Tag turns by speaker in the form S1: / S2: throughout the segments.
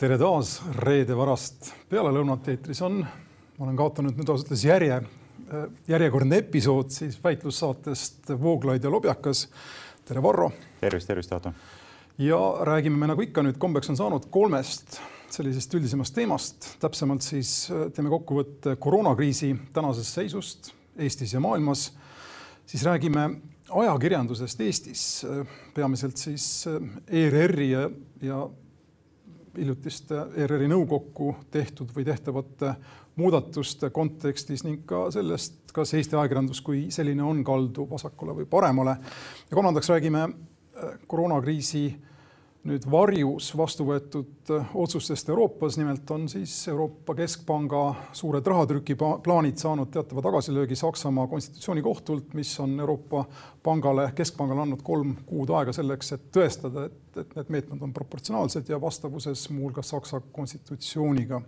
S1: tere taas reede varast pealelõunat eetris on, ma olen kaotanud nüüd ausalt öeldes järje, järjekordne episood siis väitlussaatest Vooglaid ja Lobjakas. tere, Varro.
S2: tervist, tervist, Aato.
S1: ja räägime me nagu ikka nüüd kombeks on saanud kolmest sellisest üldisemast teemast, täpsemalt siis teeme kokkuvõtte koroonakriisi tänasest seisust Eestis ja maailmas. siis räägime ajakirjandusest Eestis, peamiselt siis ERR-i ja, ja hiljutiste ERR-i nõukokku tehtud või tehtavate muudatuste kontekstis ning ka sellest, kas Eesti ajakirjandus kui selline on kaldu vasakule või paremale. ja kolmandaks räägime koroonakriisi nüüd varjus vastu võetud äh, otsustest Euroopas, nimelt on siis Euroopa Keskpanga suured rahatrüki plaanid saanud teatava tagasilöögi Saksamaa konstitutsioonikohtult, mis on Euroopa Pangale, Keskpangale andnud kolm kuud aega selleks, et tõestada, et, et need meetmed on proportsionaalsed ja vastavuses muuhulgas Saksa konstitutsiooniga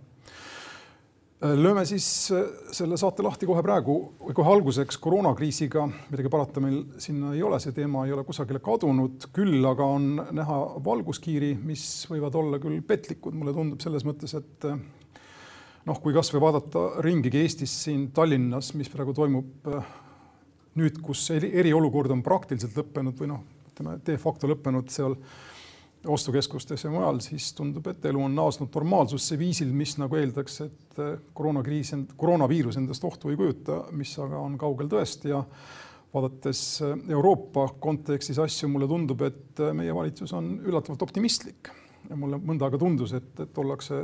S1: lööme siis äh, selle saate lahti kohe praegu kohe alguseks. Koroonakriisiga, midagi parata meil sinna ei ole, see teema ei ole kusagile kadunud, küll aga on näha valguskiiri, mis võivad olla küll petlikud, mulle tundub selles mõttes, et äh, noh, kui kasvõi vaadata ringigi Eestis siin Tallinnas, mis praegu toimub äh, nüüd, kus eriolukord on praktiliselt lõppenud või noh, ütleme de facto lõppenud seal ostukeskustes ja mujal, siis tundub, et elu on naasnud normaalsusse viisil, mis nagu eeldaks, et eh, koroonakriis, koroonaviirus endast ohtu ei kujuta, mis aga on kaugel tõest. Ja vaadates eh, Euroopa kontekstis asju, mulle tundub, et eh, meie valitsus on üllatavalt optimistlik. Ja mulle mõnda aega tundus, et, et ollakse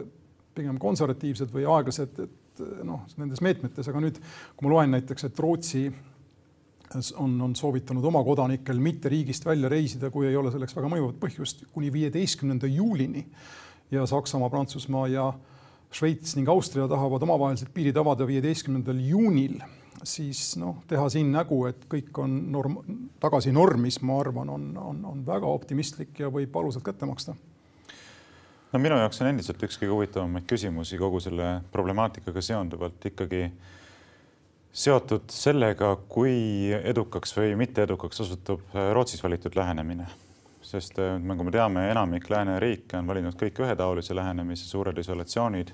S1: pigem konservatiivsed või aeglased, et noh, nendes meetmetes, aga nüüd, kui ma loen näiteks, et Rootsi on, on soovitanud oma kodanikel mitte riigist välja reisida, kui ei ole selleks väga mõjuvat põhjust, kuni viieteistkümnenda juulini. ja Saksamaa, Prantsusmaa ja Šveits ning Austria tahavad omavahelised piirid avada viieteistkümnendal juunil, siis noh, teha siin nägu, et kõik on norm, tagasi normis, ma arvan, on, on, on väga optimistlik ja võib valusalt kätte maksta
S2: no minu jaoks on endiselt üks kõige huvitavamaid küsimusi kogu selle problemaatikaga seonduvalt ikkagi seotud sellega, kui edukaks või mitteedukaks osutub äh, Rootsis valitud lähenemine. sest äh, nagu me teame, enamik lääneriike on valinud kõik ühetaolise lähenemise, suured isolatsioonid,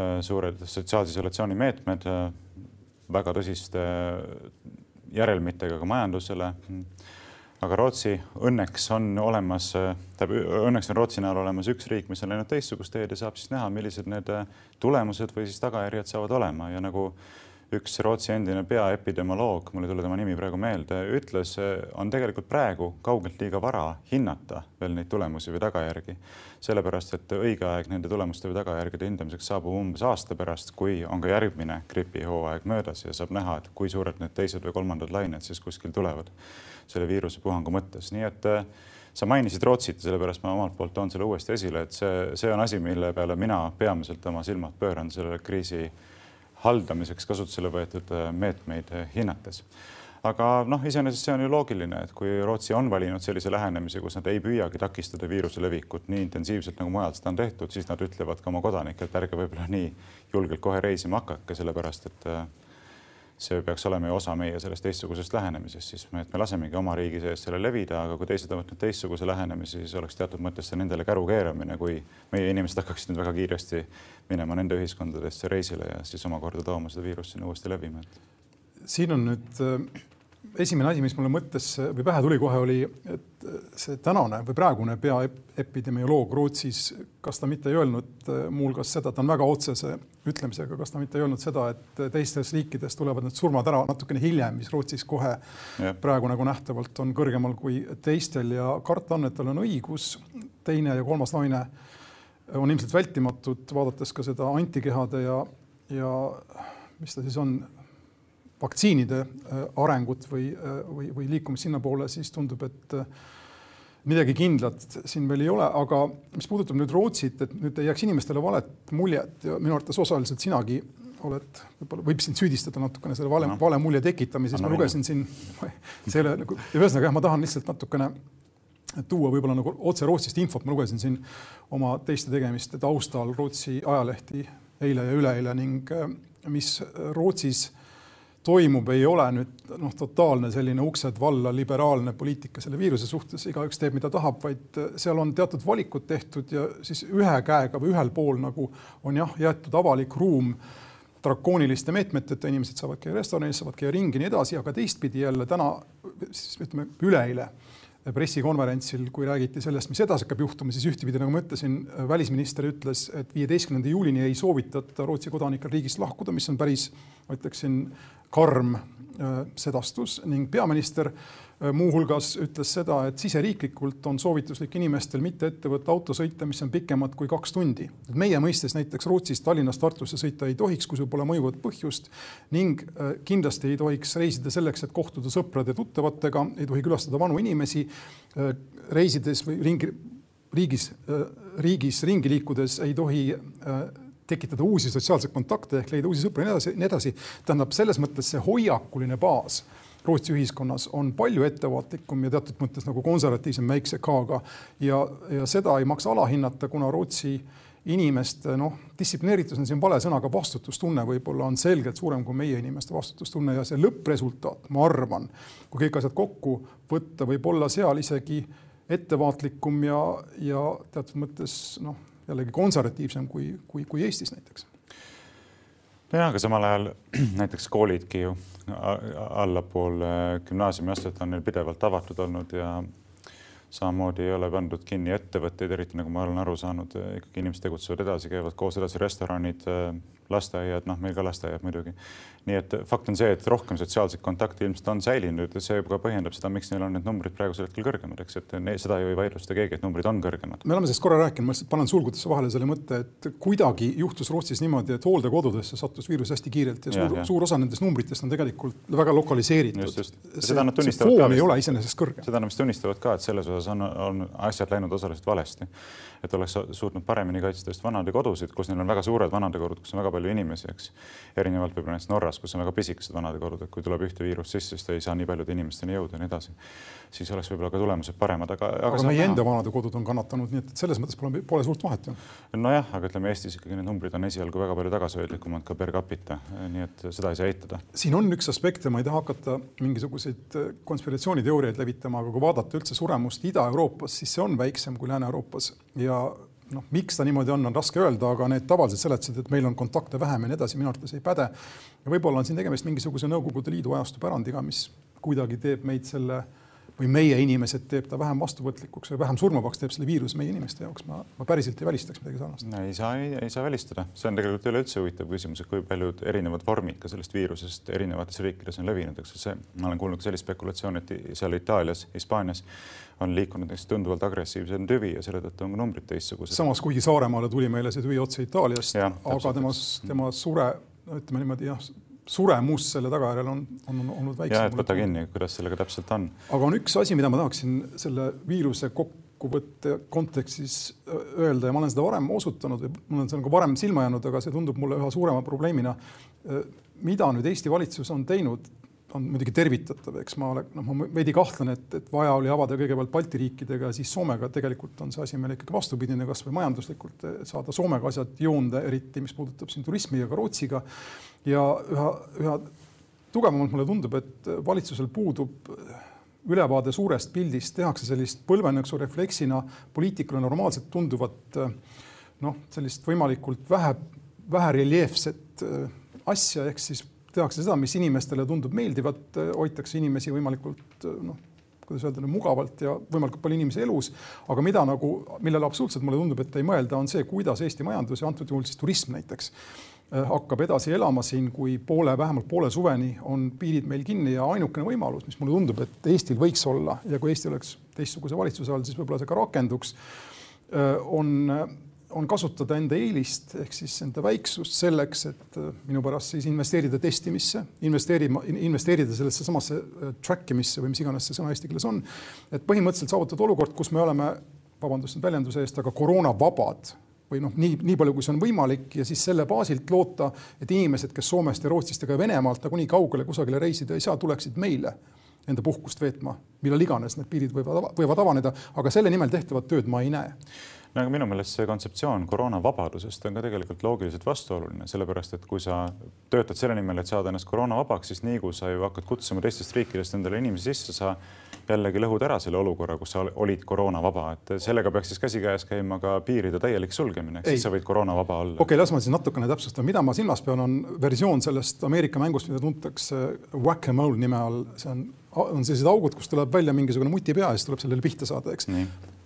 S2: äh, suured sotsiaalse isolatsiooni meetmed, väga tõsiste järelmitega ka majandusele. aga Rootsi õnneks on olemas, tähendab õnneks on Rootsi näol olemas üks riik, mis on läinud teistsugust teed ja saab siis näha, millised need tulemused või siis tagajärjed saavad olema ja nagu üks Rootsi endine peaepidemioloog, mul ei tule tema nimi praegu meelde, ütles, on tegelikult praegu kaugelt liiga vara hinnata veel neid tulemusi või tagajärgi. sellepärast, et õige aeg nende tulemuste või tagajärgede hindamiseks saabub umbes aasta pärast, kui on ka järgmine gripihooaeg möödas ja saab näha, et kui suured need teised või kolmandad lained siis kuskil tulevad selle viirusepuhangu mõttes, nii et sa mainisid Rootsit ja sellepärast ma omalt poolt toon selle uuesti esile, et see, see on asi, mille peale mina peamiselt oma silmad pööran selle kriisi haldamiseks kasutusele võetud äh, meetmeid äh, hinnates. aga noh, iseenesest see on ju loogiline, et kui Rootsi on valinud sellise lähenemise, kus nad ei püüagi takistada viiruse levikut nii intensiivselt nagu mujal seda on tehtud, siis nad ütlevad ka oma kodanikele, et ärge võib-olla nii julgelt kohe reisima hakake, sellepärast et äh, see peaks olema ju osa meie sellest teistsugusest lähenemisest, siis me, et me lasemegi oma riigi sees selle levida, aga kui teised on võtnud teistsuguse lähenemise, siis oleks teatud mõttes see nendele käru keeramine, kui meie inimesed hakkaksid nüüd väga kiiresti minema nende ühiskondadesse reisile ja siis omakorda tooma seda viirust sinna uuesti levima.
S1: siin on nüüd esimene asi, mis mulle mõttesse või pähe tuli kohe, oli, et see tänane või praegune peaepidemioloog Rootsis, kas ta mitte ei öelnud äh, muuhulgas seda, ta on väga otsese ütlemisega, kas ta mitte ei öelnud seda, et teistes riikides tulevad need surmad ära natukene hiljem, mis Rootsis kohe ja. praegu nagu nähtavalt on kõrgemal kui teistel ja karta on, et tal on õigus. teine ja kolmas laine on ilmselt vältimatud, vaadates ka seda antikehade ja, ja mis ta siis on vaktsiinide äh, arengut või, äh, või, või liikumist sinnapoole, siis tundub, et äh, midagi kindlat siin veel ei ole, aga mis puudutab nüüd Rootsit, et nüüd ei jääks inimestele valet muljet ja minu arvates osaliselt sinagi oled, võib-olla võib sind süüdistada natukene selle vale no., vale mulje tekitamises, ma lugesin siin, see ei ole nagu, ühesõnaga jah, ma tahan lihtsalt natukene tuua võib-olla nagu otse Rootsist infot, ma lugesin siin oma teiste tegemiste taustal Rootsi ajalehti eile ja üleeile ning mis Rootsis toimub, ei ole nüüd noh, totaalne selline uksed valla liberaalne poliitika selle viiruse suhtes, igaüks teeb, mida tahab, vaid seal on teatud valikud tehtud ja siis ühe käega või ühel pool nagu on jah, jäetud avalik ruum drakooniliste meetmeteta, inimesed saavad käia restoranis, saavad käia ringi, nii edasi, aga teistpidi jälle täna, siis ütleme üleeile pressikonverentsil, kui räägiti sellest, mis edasi hakkab juhtuma, siis ühtepidi, nagu ma ütlesin, välisminister ütles, et viieteistkümnenda juulini ei soovitata Rootsi kodanikel riigist lahkuda, mis on päris, ma ütleksin, karm äh, sedastus ning peaminister Äh, muuhulgas ütles seda, et siseriiklikult on soovituslik inimestel mitte ette võtta autosõite, mis on pikemad kui kaks tundi. meie mõistes näiteks Rootsist Tallinnast Tartusse sõita ei tohiks, kui sul pole mõjuvat põhjust ning äh, kindlasti ei tohiks reisida selleks, et kohtuda sõprade-tuttavatega, ei tohi külastada vanu inimesi. Äh, reisides või ringi, riigis, riigis ringi liikudes ei tohi tekitada uusi sotsiaalseid kontakte ehk leida uusi sõpru ja nii edasi, nii edasi. tähendab selles mõttes see hoiakuline baas Rootsi ühiskonnas on palju ettevaatlikum ja teatud mõttes nagu konservatiivsem väikse K-ga. Ja, ja seda ei maksa alahinnata, kuna Rootsi inimeste noh, distsiplineeritus on siin vale sõna, aga vastutustunne võib-olla on selgelt suurem kui meie inimeste vastutustunne ja see lõppresultaat, ma arvan, kui kõik asjad kokku võtta, võib olla seal isegi ettevaatlikum ja, ja teatud mõttes noh, jällegi konservatiivsem kui, kui, kui Eestis näiteks
S2: nojah, aga samal ajal näiteks koolidki ju allapool gümnaasiumiastet on neil pidevalt avatud olnud ja samamoodi ei ole pandud kinni ettevõtteid, eriti nagu ma olen aru saanud, ikkagi inimesed tegutsevad edasi, käivad koos edasi, restoranid, lasteaiad, noh, meil ka lasteaiad muidugi nii et fakt on see, et rohkem sotsiaalseid kontakte ilmselt on säilinud ja see ka põhjendab seda, miks neil on need numbrid praegusel hetkel kõrgemad, eks, et ne, seda ju ei vaidlusta keegi, et numbrid on kõrgemad.
S1: me oleme sellest korra rääkinud, ma lihtsalt panen sulgudesse vahele selle mõtte, et kuidagi juhtus Rootsis niimoodi, et hooldekodudesse sattus viirus hästi kiirelt ja suur, ja. suur osa nendest numbritest on tegelikult väga lokaliseeritud.
S2: seda nad tunnistavad
S1: ka. ei ole iseenesest kõrge.
S2: seda nad vist tunnistavad ka, et selles osas on, on asjad läinud osaliselt valesti et oleks suutnud paremini kaitsta just vanadekodusid, kus neil on väga suured vanadekodud, kus on väga palju inimesi, eks. erinevalt võib-olla näiteks Norras, kus on väga pisikesed vanadekodud, et kui tuleb ühte viirust sisse, siis ta ei saa nii paljude inimesteni jõuda ja nii edasi. siis oleks võib-olla ka tulemused paremad, aga,
S1: aga. aga meie enda vanadekodud on kannatanud, nii et selles mõttes pole, pole suurt vahet ju.
S2: nojah, aga ütleme Eestis ikkagi need numbrid on esialgu väga palju tagasihoidlikumad ka per capita, nii et seda ei saa eitada.
S1: siin on üks aspekt ja ma ei taha hakata mingisuguseid konspiratsiooniteooriaid levitama, aga kui vaadata üldse suremust Ida-Euroopas, siis see on väiksem kui Lääne-Euroopas ja noh, miks ta niimoodi on, on raske öelda, aga need tavalised seletused, et meil on kontakte vähem ja nii edasi, minu arvates ei päde. ja võib-olla on siin tegemist mingisuguse Nõukogude Liidu ajastu pärandiga, mis kuidagi teeb meid selle või meie inimesed teeb ta vähem vastuvõtlikuks või vähem surmavaks teeb selle viiruse meie inimeste jaoks. ma, ma päriselt ei välistaks midagi sarnast.
S2: ei saa, ei saa välistada, see on tegelikult üleüldse huvitav küsimus, et kui paljud erinevad vormid ka sellest viirusest erinevates riikides on levinud, eks see, ma olen kuulnud sellist spekulatsiooni, et seal Itaalias, Hispaanias on liikunud näiteks tunduvalt agressiivsem tüvi ja selle tõttu on ka numbrid teistsugused.
S1: samas, kuigi Saaremaale tuli meile see tüvi otse Itaaliast, aga tema, tema sure, ütleme niimoodi jah suremus selle tagajärjel on, on olnud väiksem.
S2: ja, et võta kinni, kuidas sellega täpselt on.
S1: aga on üks asi, mida ma tahaksin selle viiruse kokkuvõtte kontekstis öelda ja ma olen seda varem osutanud või mul on see nagu varem silma jäänud, aga see tundub mulle üha suurema probleemina. mida nüüd Eesti valitsus on teinud, on muidugi tervitatav, eks ma olen, noh, ma veidi kahtlen, et, et vaja oli avada kõigepealt Balti riikidega, siis Soomega. tegelikult on see asi meil ikkagi vastupidine, kasvõi majanduslikult saada Soomega asjad joonde, eriti mis puudutab siin turismi ja ka Rootsiga ja üha, üha tugevamalt mulle tundub, et valitsusel puudub ülevaade suurest pildist, tehakse sellist põlvenõksu refleksina poliitikule normaalselt tunduvat noh, sellist võimalikult vähe, vähereljeefset asja, ehk siis tehakse seda, mis inimestele tundub meeldivat, hoitakse inimesi võimalikult noh, kuidas öelda, mugavalt ja võimalikult palju inimesi elus, aga mida nagu, millele absoluutselt mulle tundub, et ei mõelda, on see, kuidas Eesti majandus ja antud juhul siis turism näiteks Äh, hakkab edasi elama siin, kui poole, vähemalt poole suveni on piirid meil kinni ja ainukene võimalus, mis mulle tundub, et Eestil võiks olla ja kui Eesti oleks teistsuguse valitsuse all, siis võib-olla see ka rakenduks, äh, on, on kasutada enda eelist ehk siis enda väiksust selleks, et äh, minu pärast siis investeerida testimisse, investeerima, investeerida sellesse samasse track imisse või mis iganes see sõna eesti keeles on. et põhimõtteliselt saavutada olukord, kus me oleme, vabandust nüüd väljenduse eest, aga koroonavabad või noh, nii, nii palju, kui see on võimalik ja siis selle baasilt loota, et inimesed, kes Soomest ja Rootsist ega Venemaalt nagunii kaugele kusagile reisida ei saa, tuleksid meile enda puhkust veetma, millal iganes need piirid võivad, võivad avaneda, aga selle nimel tehtavat tööd ma ei näe
S2: no aga minu meelest see kontseptsioon koroonavabadusest on ka tegelikult loogiliselt vastuoluline, sellepärast et kui sa töötad selle nimel, et saada ennast koroonavabaks, siis nii kui sa ju hakkad kutsuma teistest riikidest endale inimesi sisse, sa jällegi lõhud ära selle olukorra, kus sa olid koroonavaba, et sellega peaks siis käsikäes käima ka piiride täielik sulgemine, siis sa võid koroonavaba olla.
S1: okei okay,, las ma siis natukene täpsustan, mida ma silmas pean, on versioon sellest Ameerika mängust, mida tuntakse Whack-A-Mole nime all, see on, on sellised augud, kust tuleb välja mingisugune mutipea ja siis tuleb sellele pihta saada, eks.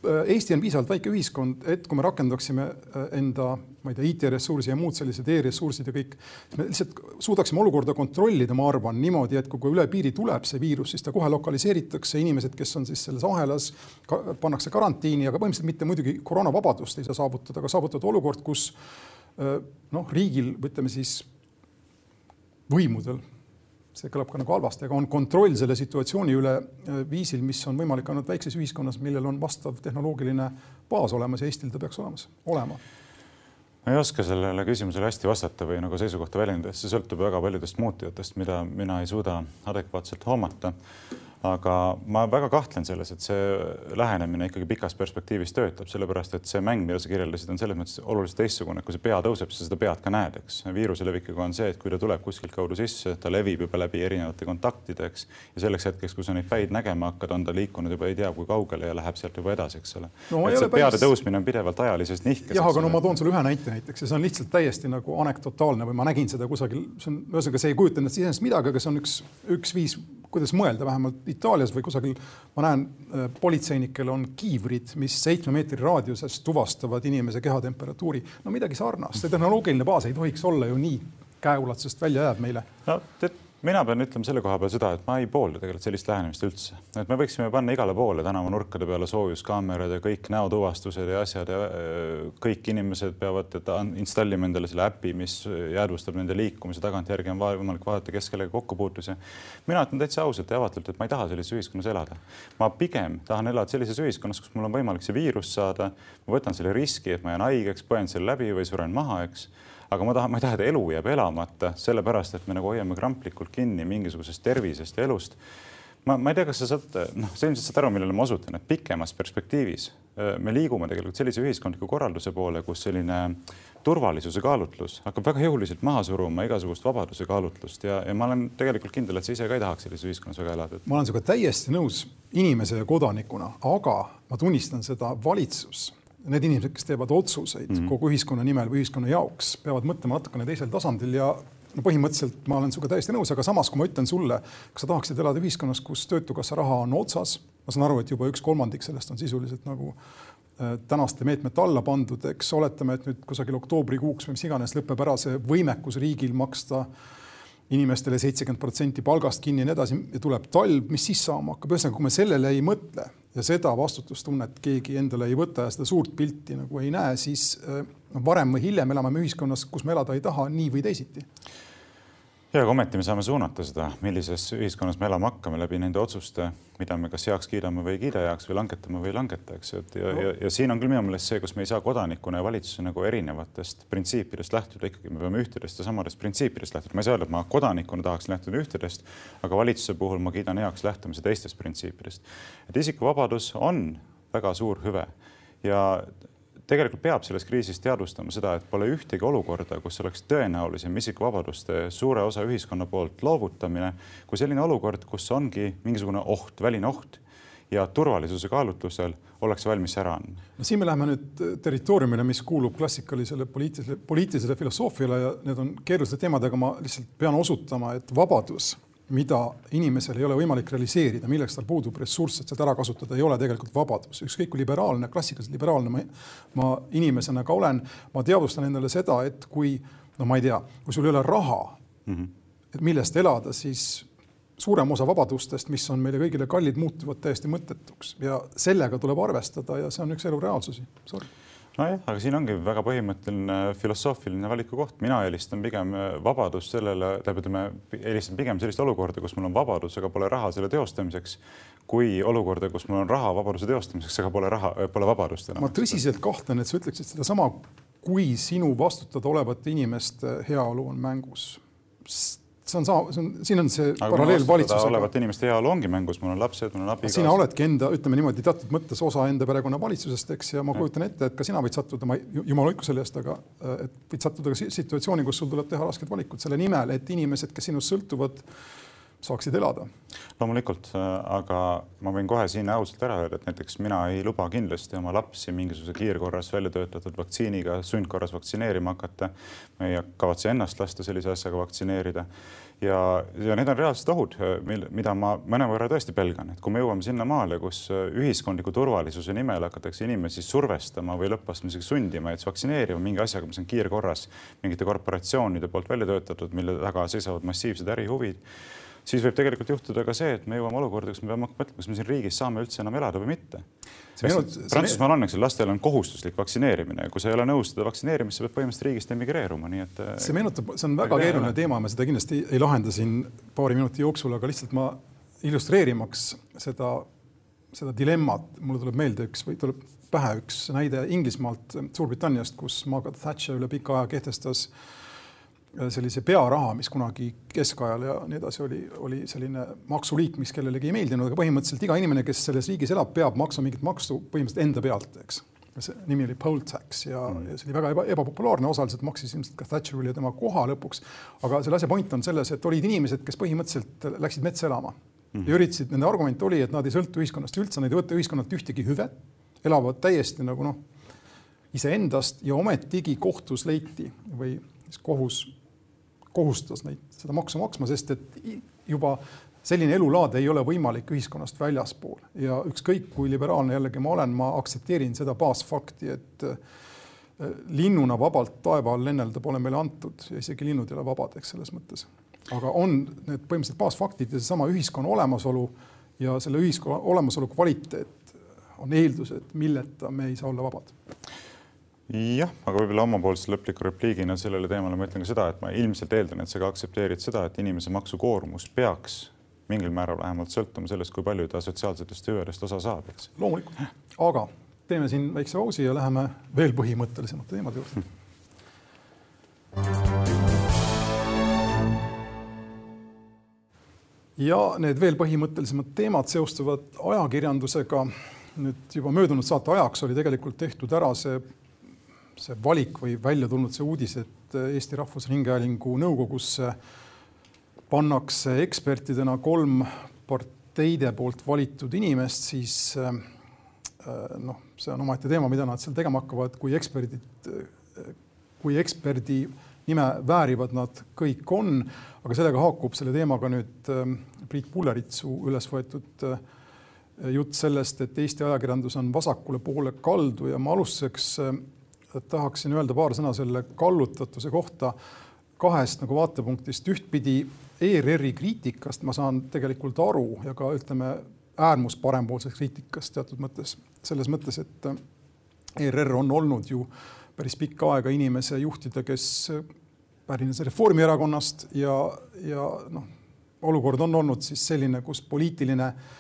S1: Äh, Eesti on piisavalt väike ühiskond, et kui me rakendaksime äh, enda, ma ei tea, IT-ressursi ja muud sellised e-ressursid ja kõik, me lihtsalt suudaksime olukorda kontrollida, ma arvan, niimoodi, et kui üle piiri tuleb see viirus, siis ta kohe lokaliseeritakse, inimesed, kes on siis selles ahelas ka,, pannakse karantiini, aga põhimõtteliselt mitte muidugi koroonavabadust ei saa saavutada, aga saavutada olukord, kus äh, noh, riigil, ütleme siis võimudel see kõlab ka nagu halvasti, aga on kontroll selle situatsiooni üle äh, viisil, mis on võimalik ainult väikses ühiskonnas, millel on vastav tehnoloogiline baas olemas ja Eestil ta peaks olemas, olema.
S2: Ma ei oska sellele küsimusele hästi vastata või nagu seisukohta väljendada, see sõltub väga paljudest muutujatest, mida mina ei suuda adekvaatselt hoomata aga ma väga kahtlen selles, et see lähenemine ikkagi pikas perspektiivis töötab, sellepärast et see mäng, mida sa kirjeldasid, on selles mõttes oluliselt teistsugune, kui see pea tõuseb, siis seda pead ka näed, eks. viiruse levikuga on see, et kui ta tuleb kuskilt kaudu sisse, ta levib juba läbi erinevate kontaktide, eks. ja selleks hetkeks, kui sa neid päid nägema hakkad, on ta liikunud juba ei tea kui kaugele ja läheb sealt juba edasi, eks ole no,. et see peade päris... tõusmine on pidevalt ajalises nihkes.
S1: jah, aga no ma toon sulle ühe näite näiteks ja see on lihtsalt täiesti nagu anekdotaalne või ma nägin seda kusagil, see on ühesõnaga, see ei kujuta endast iseenesest midagi, aga see on üks, üks viis kuidas mõelda, vähemalt Itaalias või kusagil ma näen, äh, politseinikel on kiivrid, mis seitsme meetri raadiuses tuvastavad inimese kehatemperatuuri. no midagi sarnast, see tehnoloogiline baas ei tohiks olla ju nii käeulatusest välja jääv meile.
S2: no mina pean ütlema selle koha peal seda, et ma ei poolda tegelikult sellist lähenemist üldse, et me võiksime panna igale poole tänavanurkade peale soojuskaamerad ja kõik näotuvastused ja asjad ja kõik inimesed peavad installima endale selle äpi, mis jäädvustab nende liikumise, tagantjärgi on võimalik vaadata, kes kellega kokku puutus ja mina ütlen täitsa ausalt ja avatult, et ma ei taha sellises ühiskonnas elada. ma pigem tahan elada sellises ühiskonnas, kus mul on võimalik see viirus saada, ma võtan selle riski, et ma jään haigeks, põen selle läbi või suren maha, eks aga ma tahan, ma ei taha, et elu jääb elamata sellepärast, et me nagu hoiame kramplikult kinni mingisugusest tervisest ja elust. ma, ma ei tea, kas sa saad, noh, sa ilmselt saad aru, millele ma osutan, et pikemas perspektiivis me liigume tegelikult sellise ühiskondliku korralduse poole, kus selline turvalisuse kaalutlus hakkab väga jõuliselt maha suruma igasugust vabaduse kaalutlust ja, ja ma olen tegelikult kindel, et sa ise ka ei tahaks sellises ühiskonnas väga elada.
S1: ma olen sinuga täiesti nõus inimese ja kodanikuna, aga ma tunnistan seda valitsus need inimesed, kes teevad otsuseid mm -hmm. kogu ühiskonna nimel või ühiskonna jaoks, peavad mõtlema natukene teisel tasandil ja no põhimõtteliselt ma olen sinuga täiesti nõus, aga samas, kui ma ütlen sulle, kas sa tahaksid elada ühiskonnas, kus Töötukassa raha on otsas, ma saan aru, et juba üks kolmandik sellest on sisuliselt nagu äh, tänaste meetmete alla pandud, eks oletame, et nüüd kusagil oktoobrikuuks või mis iganes lõpeb ära see võimekus riigil maksta inimestele seitsekümmend protsenti palgast kinni ja nii edasi ja tuleb talv, mis siis saama hakkab, ühesõnaga, kui me sellele ei mõtle ja seda vastutustunnet keegi endale ei võta ja seda suurt pilti nagu ei näe, siis äh, varem või hiljem elame me ühiskonnas, kus me elada ei taha nii või teisiti
S2: ja aga ometi me saame suunata seda, millises ühiskonnas me elama hakkame läbi nende otsuste, mida me kas heaks kiidame või ei kiida heaks või langetame või ei langeta, eks ju, et ja no., ja, ja siin on küll minu meelest see, kus me ei saa kodanikuna ja valitsuse nagu erinevatest printsiipidest lähtuda, ikkagi me peame ühtedest ja samadest printsiipidest lähtuda. ma ei saa öelda, et ma kodanikuna tahaks lähtuda ühtedest, aga valitsuse puhul ma kiidan heaks lähtumise teistest printsiipidest. et isikuvabadus on väga suur hüve ja tegelikult peab selles kriisis teadvustama seda, et pole ühtegi olukorda, kus oleks tõenäolisem isikuvabaduste suure osa ühiskonna poolt loovutamine kui selline olukord, kus ongi mingisugune oht, väline oht ja turvalisuse kaalutlusel ollakse valmis ära andma.
S1: no siin me läheme nüüd territooriumile, mis kuulub klassikalisele poliitilisele, poliitilisele filosoofiale ja need on keerulised teemad, aga ma lihtsalt pean osutama, et vabadus mida inimesel ei ole võimalik realiseerida, milleks tal puudub ressurss, et seda ära kasutada, ei ole tegelikult vabadus. ükskõik kui liberaalne, klassikaliselt liberaalne ma, ma inimesena ka olen, ma teadvustan endale seda, et kui no ma ei tea, kui sul ei ole raha mm, -hmm. et millest elada, siis suurem osa vabadustest, mis on meile kõigile kallid, muutuvad täiesti mõttetuks ja sellega tuleb arvestada ja see on üks elu reaalsusi. Sorry
S2: nojah, aga siin ongi väga põhimõtteline filosoofiline valikukoht, mina eelistan pigem äh, vabadust sellele, tähendab, ütleme, eelistan pigem sellist olukorda, kus mul on vabadus, aga pole raha selle teostamiseks, kui olukorda, kus mul on raha vabaduse teostamiseks, aga pole raha, pole vabadust
S1: enam. ma tõsiselt kahtlen, et sa ütleksid sedasama, kui sinu vastutada olevate inimeste heaolu on mängus. See on sama, see on, siin on see Aga paralleel valitsusega.
S2: olevat inimeste heaolu ongi mängus, mul on lapsed, mul on abikaasa.
S1: sina oledki enda, ütleme niimoodi, teatud mõttes osa enda perekonna valitsusest, eks, ja ma kujutan ette, et ka sina võid sattuda, ma jumal hoidku selle eest, aga et võid sattuda ka situatsiooni, kus sul tuleb teha rasked valikud selle nimel, et inimesed, kes sinust sõltuvad, saaksid elada.
S2: loomulikult, aga ma võin kohe siin ausalt ära öelda, et näiteks mina ei luba kindlasti oma lapsi mingisuguse kiirkorras välja töötatud vaktsiiniga sundkorras vaktsineerima hakata. ma ei kavatse ennast lasta sellise asjaga vaktsineerida ja, ja need on reaalsed ohud, mil, mida ma mõnevõrra tõesti pelgan, et kui me jõuame sinnamaale, kus ühiskondliku turvalisuse nimel hakatakse inimesi survestama või lõppastmisega sundima, et vaktsineerima mingi asjaga, mis on kiirkorras mingite korporatsioonide poolt välja töötatud, mille taga seisavad massiivsed ärihuvid siis võib tegelikult juhtuda ka see, et me jõuame olukorda, kus me peame hakkama mõtlema, kas me siin riigis saame üldse enam elada või mitte. Prantsusmaal on, eks ju, lastel on kohustuslik vaktsineerimine kui sa ei ole nõus seda vaktsineerimist, sa pead põhimõtteliselt riigist emigreeruma, nii et.
S1: see meenutab, see on väga keeruline teema, me seda kindlasti ei lahenda siin paari minuti jooksul, aga lihtsalt ma illustreerimaks seda, seda dilemmat, mulle tuleb meelde üks või tuleb pähe üks näide Inglismaalt, Suurbritanniast, kus Margaret Thatcher üle pika aja kehtestas äh, sellise pearaha, mis kunagi keskajal ja nii edasi oli, oli selline maksuliik, mis kellelegi ei meeldinud, aga põhimõtteliselt iga inimene, kes selles riigis elab, peab maksma mingit maksu põhimõtteliselt enda pealt, eks. see nimi oli poll tax ja mm., ja see oli väga eba, ebapopulaarne, osaliselt maksis ilmselt ka Thatcher üle tema koha lõpuks. aga selle asja point on selles, et olid inimesed, kes põhimõtteliselt läksid metsa elama mm. ja üritasid, nende argument oli, et nad ei sõltu ühiskonnast üldse, nad ei võta ühiskonnalt ühtegi hüve, elavad täiesti nagu noh, iseendast ja ometigi kohtus leiti või siis kohus kohustas neid seda maksu maksma, sest et juba selline elulaad ei ole võimalik ühiskonnast väljaspool ja ükskõik kui liberaalne jällegi ma olen, ma aktsepteerin seda baasfakti, et äh, linnuna vabalt taeva all lennelda pole meile antud ja isegi linnud ei ole vabad, eks selles mõttes. aga on need põhimõtteliselt baasfaktid ja seesama ühiskonna olemasolu ja selle ühiskonna olemasolu kvaliteet on eeldused, milleta me ei saa olla vabad
S2: jah, aga võib-olla omapoolse lõpliku repliigina sellele teemale ma ütlen ka seda, et ma ilmselt eeldan, et sa ka aktsepteerid seda, et inimese maksukoormus peaks mingil määral vähemalt sõltuma sellest, kui palju ta sotsiaalsetest hüvedest osa saab, eks.
S1: loomulikult, aga teeme siin väikse pausi ja läheme veel põhimõttelisemate teemade juurde ja need veel põhimõttelisemad teemad seostuvad ajakirjandusega. nüüd juba möödunud saate ajaks oli tegelikult tehtud ära see see valik või välja tulnud see uudis, et Eesti Rahvusringhäälingu nõukogusse pannakse ekspertidena kolm parteide poolt valitud inimest, siis äh, noh, see on omaette teema, mida nad seal tegema hakkavad, kui eksperdid, kui eksperdi nime väärivad nad kõik on, aga sellega haakub selle teemaga nüüd äh, Priit Pulleritsu üles võetud äh, jutt sellest, et Eesti ajakirjandus on vasakule poole kaldu. Ja ma alustuseks tahaksin öelda paar sõna selle kallutatuse kohta kahest nagu vaatepunktist. ühtpidi ERR-i kriitikast ma saan tegelikult aru ja ka ütleme äärmus parempoolsest kriitikast teatud mõttes, selles mõttes, et ERR on olnud ju päris pikka aega inimese juhtida, kes pärines Reformierakonnast ja, ja noh, olukord on olnud siis selline, kus poliitiline äh,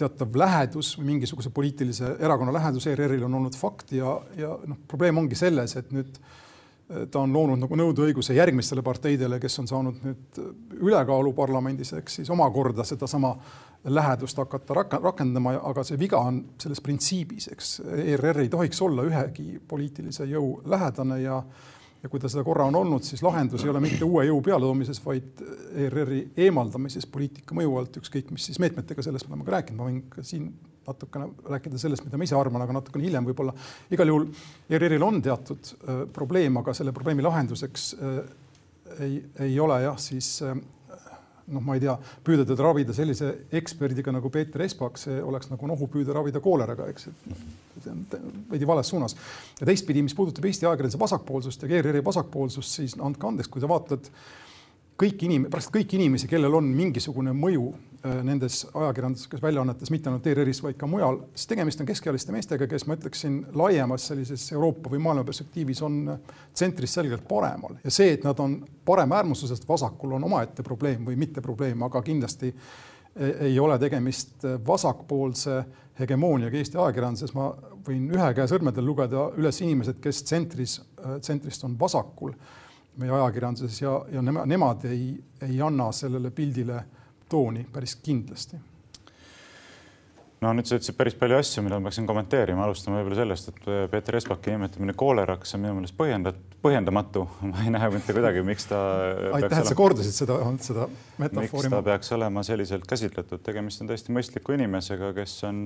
S1: teatav lähedus või mingisuguse poliitilise erakonna lähedus ERR-il on olnud fakt ja, ja noh, probleem ongi selles, et nüüd eh, ta on loonud nagu nõudeõiguse järgmistele parteidele, kes on saanud nüüd ülekaalu parlamendis, ehk siis omakorda sedasama lähedust hakata rakendama, aga see viga on selles printsiibis, eks ERR ei tohiks olla ühegi poliitilise jõu lähedane ja ja kui ta seda korra on olnud, siis lahendus ei ole mitte uue jõu pealetoomises, vaid ERR-i eemaldamises poliitika mõju alt, ükskõik mis siis meetmetega, sellest me oleme ka rääkinud, ma võin ka siin natukene rääkida sellest, mida ma ise arvan, aga natukene hiljem võib-olla. igal juhul ERR-il on teatud äh, probleem, aga selle probleemi lahenduseks äh, ei, ei ole jah, siis noh, ma ei tea, püüda teda ravida sellise eksperdiga nagu Peeter Espak, see oleks nagu nohu püüda ravida kooleraga, eks. see on veidi vales suunas. ja teistpidi, mis puudutab Eesti ajakirjanduse vasakpoolsust ja ERR-i vasakpoolsust, siis andke andeks, kui te vaatate kõik inim-, praktiliselt kõiki inimesi, kellel on mingisugune mõju nendes ajakirjanduslikes väljaannetes, mitte ainult ERR-is, vaid ka mujal, siis tegemist on keskealiste meestega, kes ma ütleksin laiemas sellises Euroopa või maailma perspektiivis on tsentris selgelt paremal. Ja see, et nad on paremäärmuslusest vasakul, on omaette probleem või mitte probleem, aga kindlasti e-, ei ole tegemist vasakpoolse hegemooniaga Eesti ajakirjanduses, ma võin ühe käe sõrmedel lugeda üles inimesed, kes tsentris, tsentrist on vasakul meie ajakirjanduses ja, ja nema, nemad ei, ei anna sellele pildile tooni päris kindlasti.
S2: No nüüd sa ütlesid päris palju asju, mida ma peaksin kommenteerima, alustame võib-olla sellest, et Peeter Espaki nimetamine kooleraks on minu meelest põhjendat-, põhjendamatu. ma ei näe mitte kuidagi, miks ta.
S1: aitäh, et sa kordasid seda, seda
S2: metafoori. miks ta peaks olema selliselt käsitletud, tegemist on täiesti mõistliku inimesega, kes on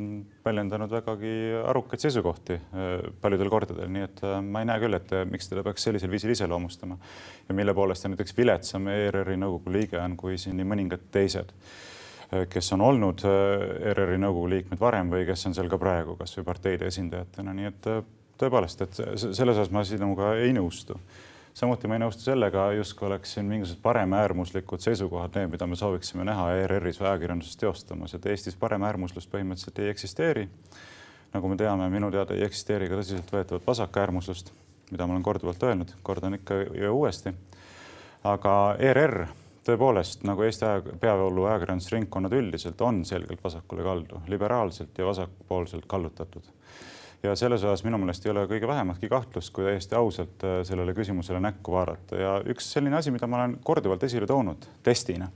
S2: väljendanud vägagi arukaid seisukohti äh, paljudel kordadel, nii et äh, ma ei näe küll, et miks teda peaks sellisel viisil iseloomustama ja mille poolest ta näiteks viletsam ERR-i nõukogu liige on kui siin nii mõningad teised Äh, kes on olnud äh, ERR-i nõukogu liikmed varem või kes on seal ka praegu, kasvõi parteide esindajatena, nii et äh, tõepoolest, et selles osas ma sinuga ei nõustu. samuti ma ei nõustu sellega, justkui oleks siin mingisugused paremäärmuslikud seisukohad, need, mida me sooviksime näha ERR-is või ajakirjanduses teostamas, et Eestis paremäärmuslust põhimõtteliselt ei eksisteeri. nagu me teame, minu teada ei eksisteeri ka tõsiseltvõetavat vasakäärmuslust, mida ma olen korduvalt öelnud, kordan ikka ja uuesti. aga ERR tõepoolest nagu Eesti aja, peavoolu ajakirjandusringkonnad üldiselt on selgelt vasakule kaldu, liberaalselt ja vasakpoolselt kallutatud. Ja selles osas minu meelest ei ole kõige vähematki kahtlust, kui täiesti ausalt äh, sellele küsimusele näkku vaadata ja üks selline asi, mida ma olen korduvalt esile toonud testina,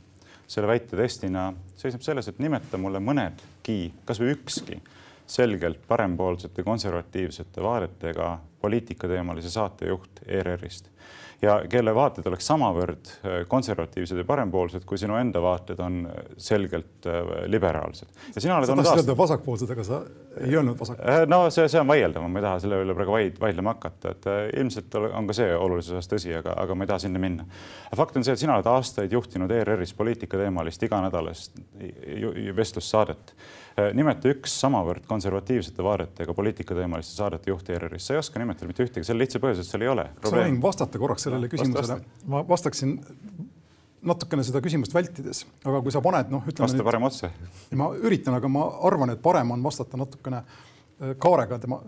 S2: selle väite testina, seisneb selles, et nimeta mulle mõnedki, kasvõi ükski selgelt parempoolsete konservatiivsete vaadetega poliitikateemalise saatejuht ERR-ist ja kelle vaated oleks samavõrd äh, konservatiivsed ja parempoolsed, kui sinu enda vaated on äh, selgelt äh, liberaalsed.
S1: ja sina oled olnud aastaid. vasakpoolsed, aga sa ei öelnud vasakpoolsed.
S2: no see, see on vaieldav, ma ei taha selle üle praegu vaid, vaidlema hakata, et ilmselt on ka see olulises osas tõsi, aga, aga ma ei taha sinna minna. fakt on see, et sina oled aastaid juhtinud ERR-is poliitikateemalist iganädalast vestlussaadet nimeta üks samavõrd konservatiivsete vaadetega poliitikateemaliste saadete juhti ERR-is, sa ei oska nimetada mitte ühtegi, sel lihtsal põhjusel, et seal ei ole.
S1: kas ma võin vastata korraks sellele küsimusele? ma vastaksin natukene seda küsimust vältides, aga kui sa paned, noh,
S2: ütleme. vasta parem otse.
S1: ma üritan, aga ma arvan, et parem on vastata natukene äh, kaarega, tema,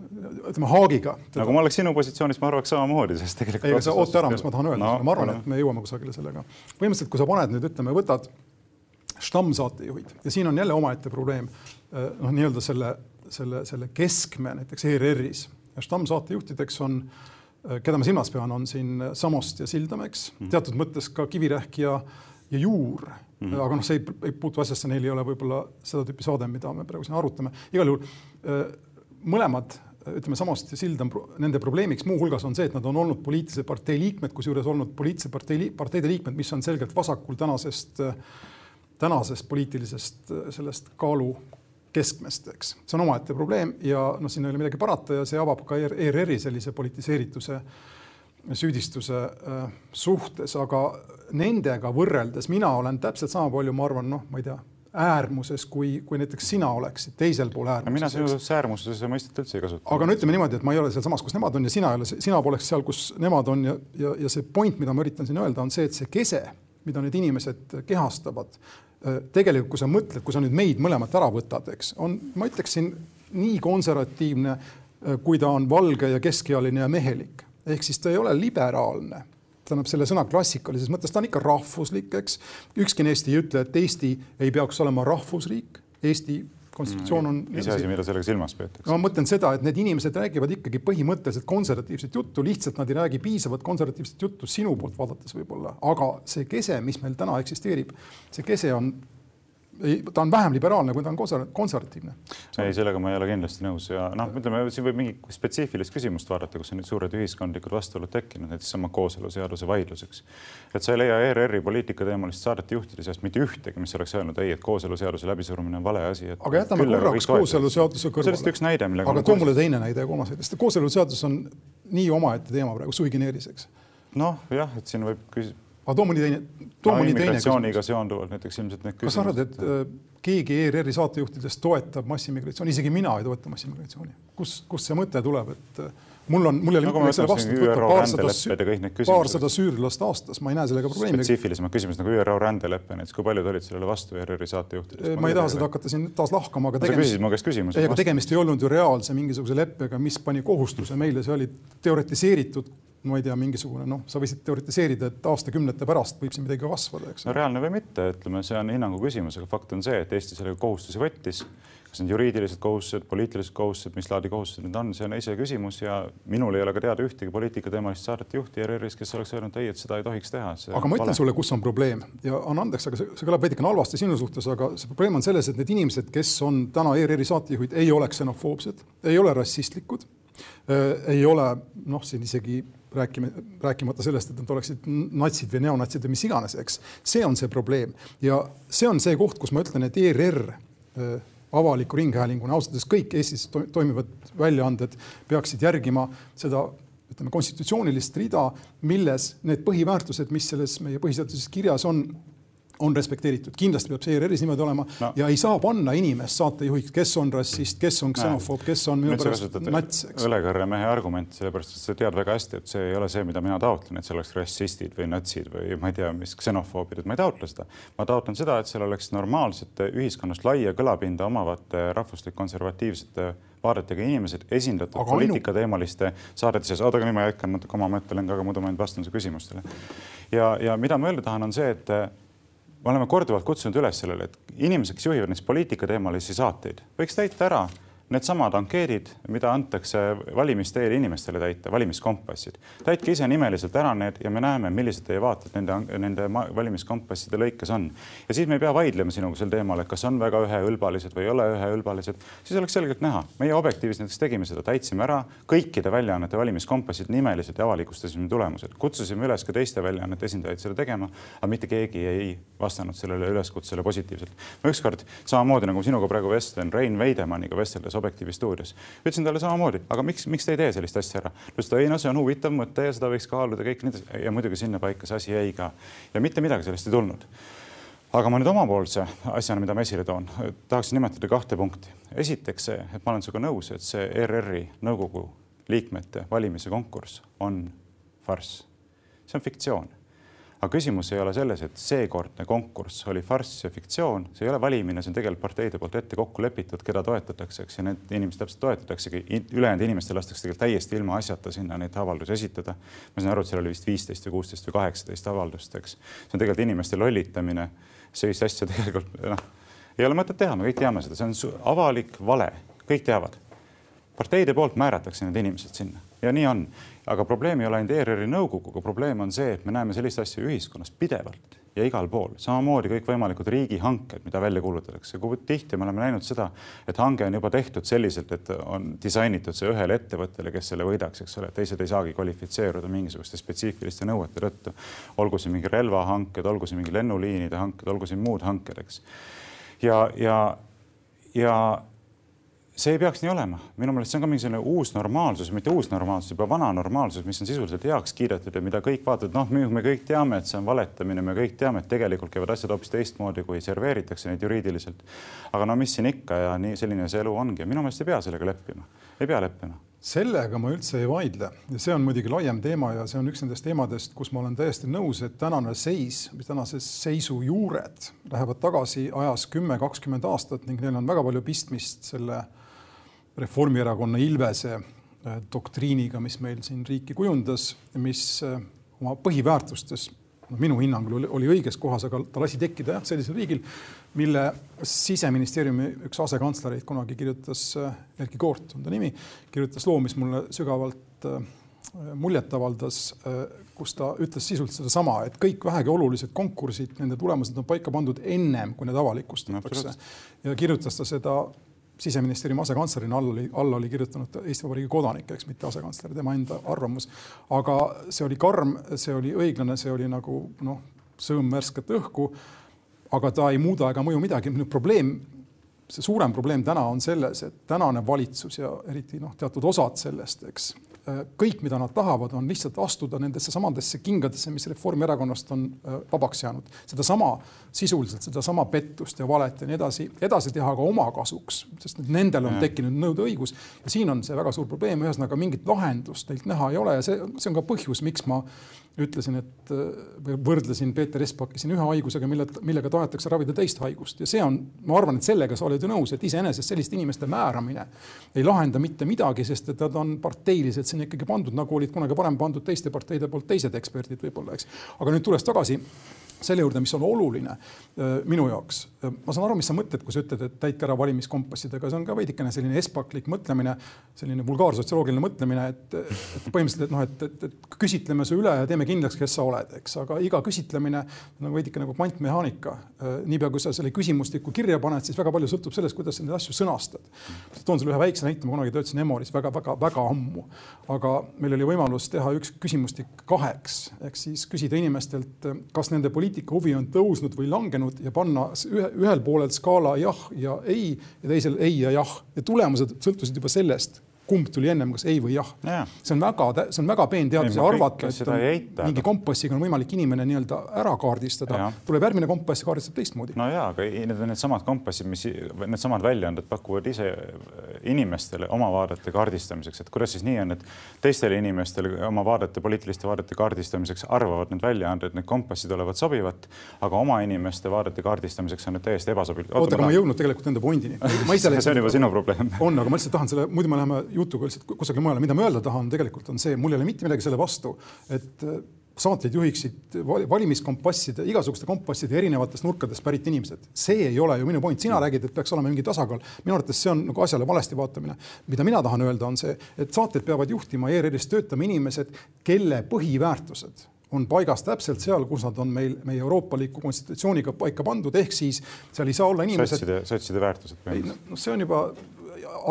S1: ütleme haagiga.
S2: no kui ma oleks sinu positsioonis, ma arvaks samamoodi, sest tegelikult.
S1: ei, sa oota ära, mis ma tahan öelda no,, ma arvan, et me jõuame kusagile sellega. põhimõtteliselt, kui sa paned nüüd, ütleme, võtad stammsaatejuhid ja siin on jälle omaette probleem, äh, noh, nii-öelda selle, selle, selle keskme näiteks ERR-is ja stammsaatejuhtideks on äh, Äh, keda ma silmas pean, on siin Samost ja Sildam, eks mm -hmm. teatud mõttes ka Kivirähk ja, ja Juur mm. -hmm. aga noh, see ei, ei puutu asjasse, neil ei ole võib-olla seda tüüpi saade, mida me praegu siin arutame. igal juhul äh, mõlemad, ütleme Samost ja Sildam, nende probleemiks muuhulgas on see, et nad on olnud poliitilise partei liikmed, kusjuures olnud poliitilise partei, parteide liikmed, mis on selgelt vasakul tänasest, tänasest poliitilisest sellest kaalu keskmest, eks. see on omaette probleem ja noh, siin ei ole midagi parata ja see avab ka ERR-i sellise politiseerituse süüdistuse äh, suhtes, aga nendega võrreldes mina olen täpselt sama palju, ma arvan, noh, ma ei tea, äärmuses, kui, kui näiteks sina oleksid teisel pool äärmuses.
S2: mina seoses äärmuses mõistet üldse ei kasuta.
S1: aga no ütleme niimoodi, et ma ei ole sealsamas, kus nemad on ja sina ei ole, sina poleks seal, kus nemad on ja, ja, ja see point, mida ma üritan siin öelda, on see, et see kese, mida need inimesed kehastavad, tegelikult, kui sa mõtled, kui sa nüüd meid mõlemat ära võtad, eks, on, ma ütleksin, nii konservatiivne, äh, kui ta on valge ja keskealine ja mehelik. ehk siis ta ei ole liberaalne. tähendab selle sõna klassikalises mõttes, ta on ikka rahvuslik, eks. ükski neist ei ütle, et Eesti ei peaks olema rahvusriik. Eesti konstitutsioon on.
S2: iseasi, mida sellega silmas peetakse.
S1: no ma mõtlen seda, et need inimesed räägivad ikkagi põhimõtteliselt konservatiivset juttu, lihtsalt nad ei räägi piisavalt konservatiivset juttu sinu poolt vaadates võib-olla, aga see kese, mis meil täna eksisteerib, see kese on ei, ta on vähem liberaalne, kui ta on konservatiivne.
S2: ei, sellega ma ei ole kindlasti nõus ja noh, ütleme siin võib mingi spetsiifilist küsimust vaadata, kus on nüüd suured ühiskondlikud vastuolud tekkinud, näiteks sama kooseluseaduse vaidluseks. et sa ei leia ERR-i poliitikateemalist saadete juhtide seast mitte ühtegi, mis oleks öelnud ei, et kooseluseaduse läbisurumine on vale asi.
S1: aga jätame korraks kooseluseaduse kõrvale.
S2: sellest üks näide, millega.
S1: aga too mulle teine näide ja kolmas näide, sest kooseluseadus on nii omaette teema praegu, sui generis, eks.
S2: noh, jah, et siin võib küsida
S1: aga too mõni teine, too mõni teine
S2: küsimus. seonduvalt näiteks ilmselt need
S1: küsimused. kas sa arvad, et äh, keegi ERR-i saatejuhtidest toetab massiimmigratsiooni, isegi mina ei toeta massiimmigratsiooni. kus, kust see mõte tuleb, et äh, mul on, mul ei ole
S2: mitte selle vastu, et võtta paarsada,
S1: paarsada süürlast aastas, ma ei näe sellega probleemi.
S2: spetsiifilisemad küsimused nagu ÜRO rändelepe näiteks, kui paljud olid sellele vastu ERR-i saatejuhtidest?
S1: ma ei taha seda hakata siin taas lahkama, aga
S2: tegemist. sa küsisid mu käest küsimuse.
S1: ei, aga tegemist ei olnud ju reaalse mingisuguse leppega, mis pani kohustuse meile, see oli teoritiseeritud ma ei tea, mingisugune noh, sa võisid teoritiseerida, et aastakümnete pärast võib siin midagi kasvada, eks.
S2: no reaalne või mitte, ütleme, see on hinnangu küsimus, aga fakt on see, et Eesti sellega kohustusi võttis kas need juriidilised kohustused, poliitilised kohustused, mis laadi kohustused need on, see on iseküsimus ja minul ei ole ka teada ühtegi poliitikateemalist saadete juhti ERR-is, kes oleks öelnud ei, et seda ei tohiks teha.
S1: aga ma ütlen sulle, kus on probleem ja anna andeks, aga see, see kõlab veidikene halvasti sinu suhtes, aga see probleem on selles, et need inimesed, kes on täna ERR-i saatejuhid, ei ole ksenofoobsed, ei ole rassistlikud äh,, ei ole noh, siin isegi rääkima, rääkimata sellest, et nad oleksid natsid või neonatsid või mis iganes, eks. see on see probleem ja see on see koht, kus ma ütlen, et ERR äh, avaliku ringhäälinguna, ausalt öeldes kõik Eestis toimivad väljaanded peaksid järgima seda ütleme, konstitutsioonilist rida, milles need põhiväärtused, mis selles meie põhiseaduses kirjas on, on respekteeritud, kindlasti peab see ERR-is niimoodi olema no. ja ei saa panna inimest saatejuhiks, kes on rassist, kes on ksenofoob, kes on minu pärast nats.
S2: õlekõrre mehe argument, sellepärast et sa tead väga hästi, et see ei ole see, mida mina taotlen, et seal oleks rassistid või natsid või ma ei tea, mis ksenofoobid, et ma ei taotle seda. ma taotlen seda, et seal oleks normaalsete ühiskonnast laia kõlapinda omavate rahvuslik konservatiivsete vaadetega inimesed esindatud poliitikateemaliste saadete seas. oota, aga nüüd ma jätkan natuke oma mõttelenga, aga muidu ma ainult vastan su küsimustele. ja, ja mida ma öelda tahan, on see, et me oleme korduvalt kutsunud üles sellele, et inimesed, kes juhivad näiteks poliitikateemalisi saateid, võiks täita ära needsamad ankeedid, mida antakse valimiste eel inimestele täita, valimiskompassid. täitke ise nimeliselt ära need ja me näeme, millised teie vaated nende, nende valimiskompasside lõikes on. ja siis me ei pea vaidlema sinuga sel teemal, et kas on väga üheülbalised või ei ole üheülbalised, siis oleks selgelt näha. meie Objektiivis näiteks tegime seda, täitsime ära kõikide väljaannete valimiskompassid nimeliselt ja avalikustasime tulemused. kutsusime üles ka teiste väljaannete esindajaid seda tegema, aga mitte keegi ei vastanud sellele üleskutsele positiivselt. ma ükskord samamoodi nagu sinuga praegu vestlen Rein Veidemanniga vesteldes Objektiivi stuudios. ütlesin talle samamoodi, aga miks, miks te ei tee sellist asja ära? ta ütles, et ei no see on huvitav mõte ja seda võiks kaaluda kõik edasi ja muidugi sinnapaika see asi jäi ka ja mitte midagi sellest ei tulnud. aga ma nüüd omapoolse asjana, mida ma esile toon, tahaksin nimetada kahte punkti. esiteks see, et ma olen sinuga nõus, et see ERR-i nõukogu liikmete valimise konkurss on farss. see on fiktsioon aga küsimus ei ole selles, et seekordne konkurss oli farss ja fiktsioon, see ei ole valimine, see on tegelikult parteide poolt ette kokku lepitud, keda toetatakse, eks, ja need inimesed täpselt toetataksegi. ülejäänud inimestel lastakse tegelikult täiesti ilma asjata sinna neid avaldusi esitada. ma saan aru, et seal oli vist viisteist või kuusteist või kaheksateist avaldust, eks. see on tegelikult inimeste lollitamine. sellist asja tegelikult noh, ei ole mõtet teha, me kõik teame seda, see on avalik vale, kõik teavad. parteide poolt määratakse need inimesed sinna ja nii on aga probleem ei ole ainult ERR-i nõukoguga, probleem on see, et me näeme sellist asja ühiskonnas pidevalt ja igal pool, samamoodi kõikvõimalikud riigihanked, mida välja kuulutatakse. kui tihti me oleme näinud seda, et hange on juba tehtud selliselt, et on disainitud see ühele ettevõttele, kes selle võidaks, eks ole, teised ei saagi kvalifitseeruda mingisuguste spetsiifiliste nõuete tõttu. olgu see mingi relvahanked, olgu see mingi lennuliinide hanked, olgu siin muud hanked, eks. ja, ja, ja see ei peaks nii olema, minu meelest see on ka mingi selline uus normaalsus, mitte uus normaalsus, juba vana normaalsus, mis on sisuliselt heaks kiidetud ja mida kõik vaatavad, noh, me kõik teame, et see on valetamine, me kõik teame, et tegelikult käivad asjad hoopis teistmoodi, kui serveeritakse neid juriidiliselt. aga no mis siin ikka ja nii selline see elu ongi ja minu meelest ei pea sellega leppima, ei pea leppima.
S1: Sellega ma üldse ei vaidle. Ja see on muidugi laiem teema ja see on üks nendest teemadest, kus ma olen täiesti nõus, et tänane seis, tänase seisu juured lähevad tagasi ajas kümme, kakskümmend aastat ning neil on väga palju pistmist selle Reformierakonna ilvese äh, doktriiniga, mis meil siin riiki kujundas, mis äh, oma põhiväärtustes no minu hinnangul oli, oli õiges kohas, aga ta lasi tekkida jah, sellisel riigil, mille siseministeeriumi üks asekantslereid kunagi kirjutas, äh, Erkki Koort on ta nimi, kirjutas loo, mis mulle sügavalt muljet avaldas, kus ta ütles sisuliselt sedasama, et kõik vähegi olulised konkursid, nende tulemused on paika pandud ennem, kui need avalikustatakse. ja kirjutas ta seda siseministeeriumi asekantslerina all oli, alla oli kirjutanud Eesti Vabariigi kodanik, eks mitte asekantsler, tema enda arvamus. aga see oli karm, see oli õiglane, see oli nagu noh, sõõm värsket õhku. aga ta ei muuda ega mõju midagi. nüüd probleem, see suurem probleem täna on selles, et tänane valitsus ja eriti noh, teatud osad sellest, eks kõik, mida nad tahavad, on lihtsalt astuda nendesse samadesse kingadesse, mis Reformierakonnast on äh, vabaks jäänud. sedasama sisuliselt, sedasama pettust ja valet ja nii edasi, edasi teha ka oma kasuks, sest nendel on tekkinud nõudeõigus ja siin on see väga suur probleem, ühesõnaga mingit lahendust neilt näha ei ole ja see, see on ka põhjus, miks ma ütlesin, et võrdlesin Peeter Espaki siin ühe haigusega, mille, millega tahetakse ravida teist haigust ja see on, ma arvan, et sellega sa oled ju nõus, et iseenesest selliste inimeste määramine ei lahenda mitte midagi, sest et nad on parteilised sinna ikkagi pandud, nagu olid kunagi varem pandud teiste parteide poolt teised eksperdid võib-olla, eks. aga nüüd tulles tagasi selle juurde, mis on oluline äh, minu jaoks. Äh, ma saan aru, mis sa mõtled, kui sa ütled, et täitke ära valimiskompassidega, see on ka veidikene selline espaklik mõtlemine, selline vulgaarsotsioloogiline mõtlemine, et, et põhimõtteliselt, noh, et, et, et küsitleme su üle ja teeme kindlaks, kes sa oled, eks, aga iga küsitlemine on nagu veidike nagu kvantmehaanika. Äh, niipea kui sa selle küsimustiku kirja paned, siis väga palju sõltub sellest, kuidas sa neid asju sõnastad. toon sulle ühe väikse näite, ma kunagi töötasin Emoris väga-väga-väga ammu, aga meil oli võimalus teha üks küsimustik kaheks, ehk siis küsida inimestelt, kas nende poliitika poliitika huvi on tõusnud või langenud ja panna ühe, ühel poolel skaala jah ja ei ja teisel ei ja jah. Ja tulemused sõltusid juba sellest kumb tuli ennem, kas ei või jah ja.. see on väga, see on väga peen teadus ja arvata, et on, eita, mingi kompassiga on võimalik inimene nii-öelda ära kaardistada. tuleb järgmine kompass ja kaardistab teistmoodi.
S2: no ja, aga need on needsamad kompassid, mis needsamad väljaanded pakuvad ise inimestele oma vaadete kaardistamiseks, et kuidas siis nii on, et teistele inimestele oma vaadete, poliitiliste vaadete kaardistamiseks arvavad need väljaanded, need kompassid olevat sobivat, aga oma inimeste vaadete kaardistamiseks on need täiesti ebasobilikud.
S1: oota, aga ma ei jõudnud tegelikult enda pointini.
S2: see on juba sinu probleem.
S1: on, aga ma lihtsalt tahan selle, muidu me läheme jutuga lihtsalt kusagile mujale, mida ma öelda tahan tegelikult on see, mul ei ole mitte midagi selle vastu, et äh, saateid juhiksid valimiskompasside, igasuguste kompasside erinevatest nurkadest pärit inimesed. see ei ole ju minu point, sina räägid, et peaks olema mingi tasakaal. minu arvates see on nagu asjale valesti vaatamine. mida mina tahan öelda, on see, et saateid peavad juhtima ERR-is töötama inimesed, kelle põhiväärtused on paigas täpselt seal, kus nad on meil meie euroopaliku konstitutsiooniga paika pandud, ehk siis seal ei saa olla inimesed.
S2: sotside, sotside väärtused.
S1: no see on juba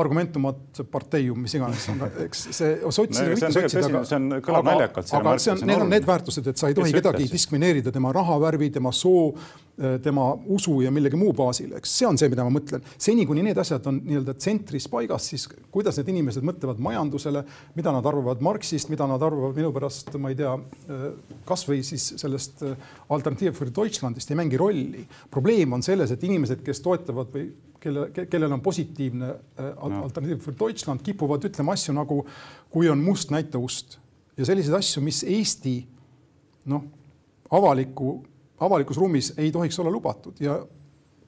S1: argumentumat parteium, mis iganes, eks see sotside
S2: no,. see on,
S1: aga,
S2: see on, kõlab naljakalt.
S1: aga see on, need on need väärtused, et sa ei tohi kedagi diskrimineerida tema rahavärvi, tema soo, tema usu ja millegi muu baasil, eks see on see, mida ma mõtlen. seni, kuni need asjad on nii-öelda tsentris paigas, siis kuidas need inimesed mõtlevad majandusele, mida nad arvavad Marxist, mida nad arvavad minu pärast, ma ei tea, kasvõi siis sellest eh, Alternatiiv für Deutschlandist ei mängi rolli. probleem on selles, et inimesed, kes toetavad või kelle, kellel on positiivne äh, no. alternatiiv für Deutschland, kipuvad ütlema asju nagu, kui on must, näita ust. Ja selliseid asju, mis Eesti noh, avaliku, avalikus ruumis ei tohiks olla lubatud. Ja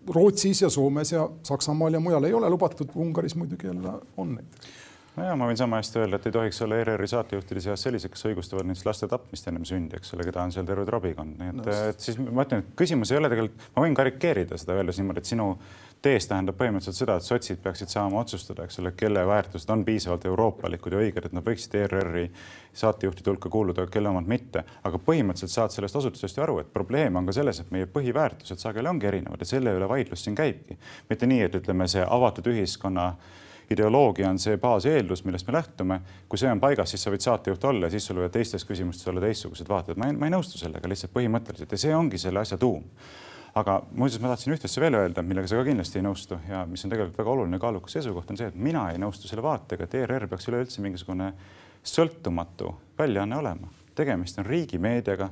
S1: Rootsis ja Soomes ja Saksamaal ja mujal ei ole lubatud, Ungaris muidugi jälle on näiteks
S2: no ja ma võin sama hästi öelda, et ei tohiks olla ERR-i saatejuhtide seas sellised, kes õigustavad näiteks laste tapmist ennem sündi, eks ole, keda on seal terve trobikond, nii et no,, et siis ma ütlen, et küsimus ei ole tegelikult, ma võin karikeerida seda öeldes niimoodi, et sinu tees tähendab põhimõtteliselt seda, et sotsid peaksid saama otsustada, eks ole, kelle väärtused on piisavalt euroopalikud ja õiged, et nad võiksid ERR-i saatejuhtide hulka kuuluda, kelle omad mitte. aga põhimõtteliselt saad sellest asutusest ju aru, et probleem on ka selles, et meie põhiväärtused sageli ongi erinevad ja selle üle vaidlus siin käibki. mitte nii, et ütleme, see avatud ühiskonna ideoloogia on see baaseeldus, millest me lähtume. kui see on paigas, siis sa võid saatejuht olla ja siis sul võivad teistes küsimustes olla teistsugused vaated. ma ei, ma ei nõustu sellega lihtsalt põhimõtteliselt ja see ongi selle asja tuum aga muuseas, ma tahtsin üht asja veel öelda, millega sa ka kindlasti ei nõustu ja mis on tegelikult väga oluline kaalukas seisukoht, on see, et mina ei nõustu selle vaatega, et ERR peaks üleüldse mingisugune sõltumatu väljaanne olema. tegemist on riigimeediaga,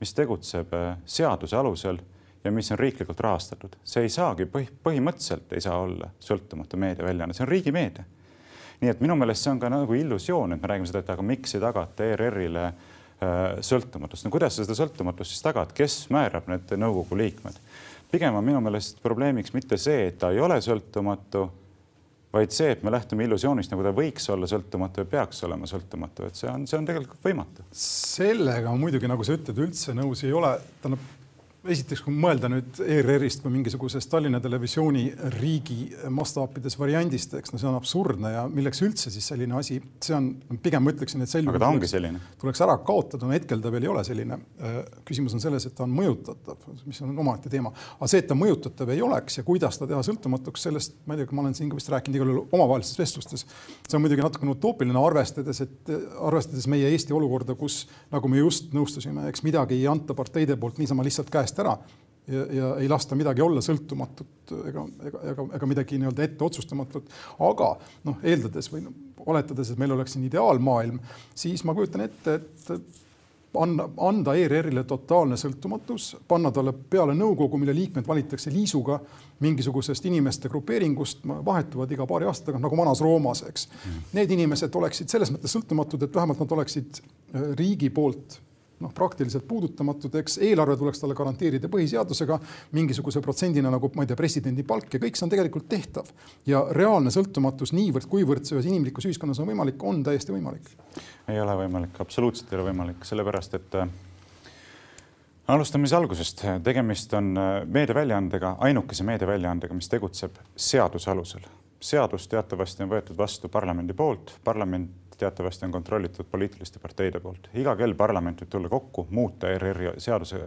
S2: mis tegutseb äh, seaduse alusel ja mis on riiklikult rahastatud. see ei saagi põhi, põhimõtteliselt ei saa olla sõltumatu meediaväljaanne, see on riigimeedia. nii et minu meelest see on ka nagu illusioon, et me räägime seda, et aga miks ei tagata ERR-ile äh, sõltumatust. no kuidas sa seda sõltumatust siis tagad, kes määrab need nõukogu liikmed? pigem on minu meelest probleemiks mitte see, et ta ei ole sõltumatu, vaid see, et me lähtume illusioonist, nagu ta võiks olla sõltumatu ja peaks olema sõltumatu, et see on, see on tegelikult võimatu.
S1: sellega muidugi, nagu sa ütled, üldse nõus ei ole. tähendab esiteks, kui mõelda nüüd ERR-ist kui mingisugusest Tallinna Televisiooni riigi mastaapides variandist, eks no see on absurdne ja milleks üldse siis selline asi, see on, pigem ma ütleksin, et sel
S2: juhul tuleks,
S1: tuleks ära kaotada, no hetkel ta veel ei ole selline. Äh, küsimus on selles, et ta on mõjutatav, mis on omaette teema, aga see, et ta mõjutatav ei oleks ja kuidas ta teha sõltumatuks, sellest ma ei tea, ma olen siin ka vist rääkinud igal juhul omavahelistes vestlustes. see on muidugi natukene utoopiline, arvestades, et arvestades meie Eesti olukorda, kus nagu me just nõustusime, eks midagi ei anta parteide poolt niisama lihtsalt käest käest ära. Ja, ja ei lasta midagi olla sõltumatut ega, ega, ega, ega midagi nii-öelda ette otsustamatut. aga noh, eeldades või noh, oletades, et meil oleks siin ideaalmaailm, siis ma kujutan ette, et anna, anda ERR-ile totaalne sõltumatus, panna talle peale nõukogu, mille liikmed valitakse liisuga mingisugusest inimeste grupeeringust, vahetuvad iga paari aasta tagant nagu vanas Roomas, eks. Mm.. Need inimesed oleksid selles mõttes sõltumatud, et vähemalt nad oleksid äh, riigi poolt noh, praktiliselt puudutamatud, eks eelarve tuleks talle garanteerida põhiseadusega mingisuguse protsendina nagu ma ei tea, presidendi palk ja kõik see on tegelikult tehtav. ja reaalne sõltumatus niivõrd-kuivõrd see ühes inimlikus ühiskonnas on võimalik, on täiesti võimalik.
S2: ei ole võimalik, absoluutselt ei ole võimalik, sellepärast et äh, alustame siis algusest, tegemist on äh, meediaväljaandega, ainukese meediaväljaandega, mis tegutseb seaduse alusel seadus teatavasti on võetud vastu parlamendi poolt, parlament teatavasti on kontrollitud poliitiliste parteide poolt. iga kell parlament võib tulla kokku, muuta ERR-i seaduse,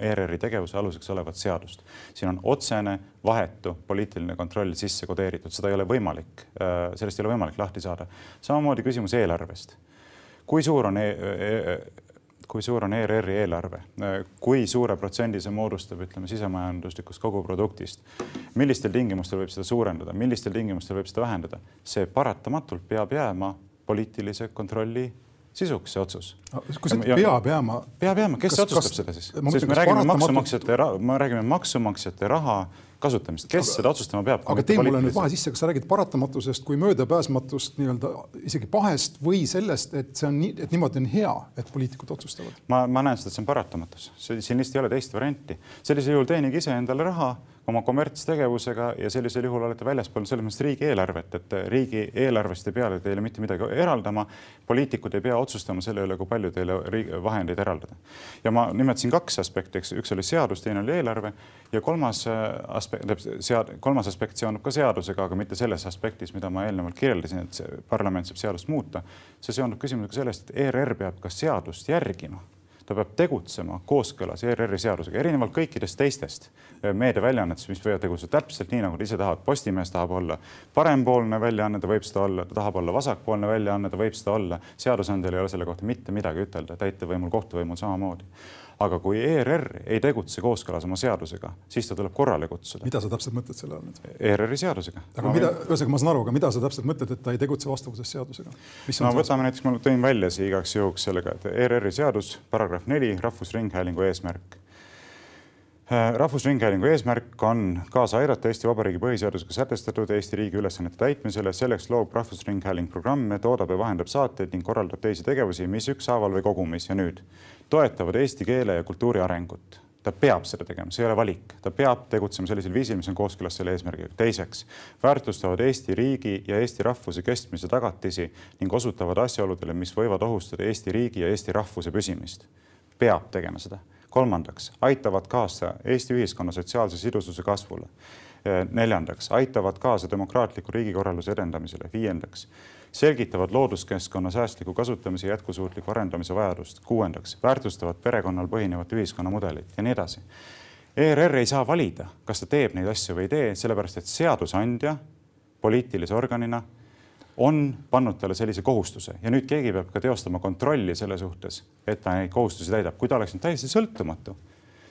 S2: ERR-i tegevuse aluseks olevat seadust. siin on otsene, vahetu poliitiline kontroll sisse kodeeritud, seda ei ole võimalik, äh, sellest ei ole võimalik lahti saada. samamoodi küsimus eelarvest. kui suur on e e kui suur on ERR-i eelarve, kui suure protsendi see moodustab, ütleme, sisemajanduslikust koguproduktist, millistel tingimustel võib seda suurendada, millistel tingimustel võib seda vähendada, see paratamatult peab jääma poliitilise kontrolli sisuks see otsus.
S1: kui see peab jääma?
S2: peab jääma, kes kas, otsustab kas, seda siis? sest me räägime maksumaksjate, me räägime maksumaksjate raha kasutamist, kes aga, seda otsustama peab?
S1: aga tee mulle nüüd vahe sisse, kas sa räägid paratamatusest kui möödapääsmatust nii-öelda isegi pahest või sellest, et see on nii, et niimoodi on hea, et poliitikud otsustavad?
S2: ma, ma näen seda, et see on paratamatus, siin lihtsalt ei ole teist varianti. sellisel juhul teenige ise endale raha oma kommertstegevusega ja sellisel juhul olete väljaspool selles mõttes riigieelarvet, et riigieelarvest ei pea teile mitte midagi eraldama. poliitikud ei pea otsustama selle üle, kui palju teile vahendeid eraldada. ja ma nimetasin kaks aspekti, eks üks oli seadus, teine oli eelarve ja kolmas äh, aspekt, sead-, kolmas aspekt seondub ka seadusega, aga mitte selles aspektis, mida ma eelnevalt kirjeldasin, et parlament saab seadust muuta. see seondub küsimusega sellest, et ERR peab ka seadust järgima ta peab tegutsema kooskõlas ERR-i seadusega, erinevalt kõikidest teistest eh, meediaväljaannetest, mis võivad tegutseda täpselt nii, nagu ta ise tahab. Postimees tahab olla parempoolne väljaanne, ta võib seda olla, ta tahab olla vasakpoolne väljaanne, ta võib seda olla. seadusandjal ei ole selle kohta mitte midagi ütelda, täitevvõimul, kohtuvõimul samamoodi aga kui ERR ei tegutse kooskõlas oma seadusega, siis ta tuleb korrale kutsuda.
S1: mida sa täpselt mõtled selle all nüüd?
S2: ERR-i seadusega.
S1: aga ma mida, ühesõnaga ma saan aru, aga mida sa täpselt mõtled, et ta ei tegutse vastavuses seadusega?
S2: no võtame näiteks, ma tõin välja siia igaks juhuks sellega, et ERR-i seadus, paragrahv neli, Rahvusringhäälingu eesmärk äh, rahvusringhäälingu eesmärk on kaasa aidata Eesti Vabariigi põhiseadusega sätestatud Eesti riigi ülesannete täitmisele. selleks loob Rahvusringhääling programme, toodab ja vahendab saateid ning korraldab teisi tegevusi, mis ükshaaval või kogumis ja nüüd toetavad eesti keele ja kultuuri arengut. ta peab seda tegema, see ei ole valik, ta peab tegutsema sellisel viisil, mis on kooskõlas selle eesmärgiga. teiseks, väärtustavad Eesti riigi ja eesti rahvuse kestmise tagatisi ning osutavad asjaoludele, mis võivad ohustada Eesti riigi ja eesti rahvuse püsimist. peab tegema seda. kolmandaks, aitavad kaasa Eesti ühiskonna sotsiaalse sidususe kasvule. neljandaks, aitavad kaasa demokraatliku riigikorralduse edendamisele. viiendaks selgitavad looduskeskkonna säästliku kasutamise ja jätkusuutliku arendamise vajadust. kuuendaks, väärtustavad perekonnal põhinevat ühiskonnamudelit ja nii edasi. ERR ei saa valida, kas ta teeb neid asju või ei tee, sellepärast et seadusandja poliitilise organina on pannud talle sellise kohustuse ja nüüd keegi peab ka teostama kontrolli selle suhtes, et ta neid kohustusi täidab. kui ta oleks nüüd täiesti sõltumatu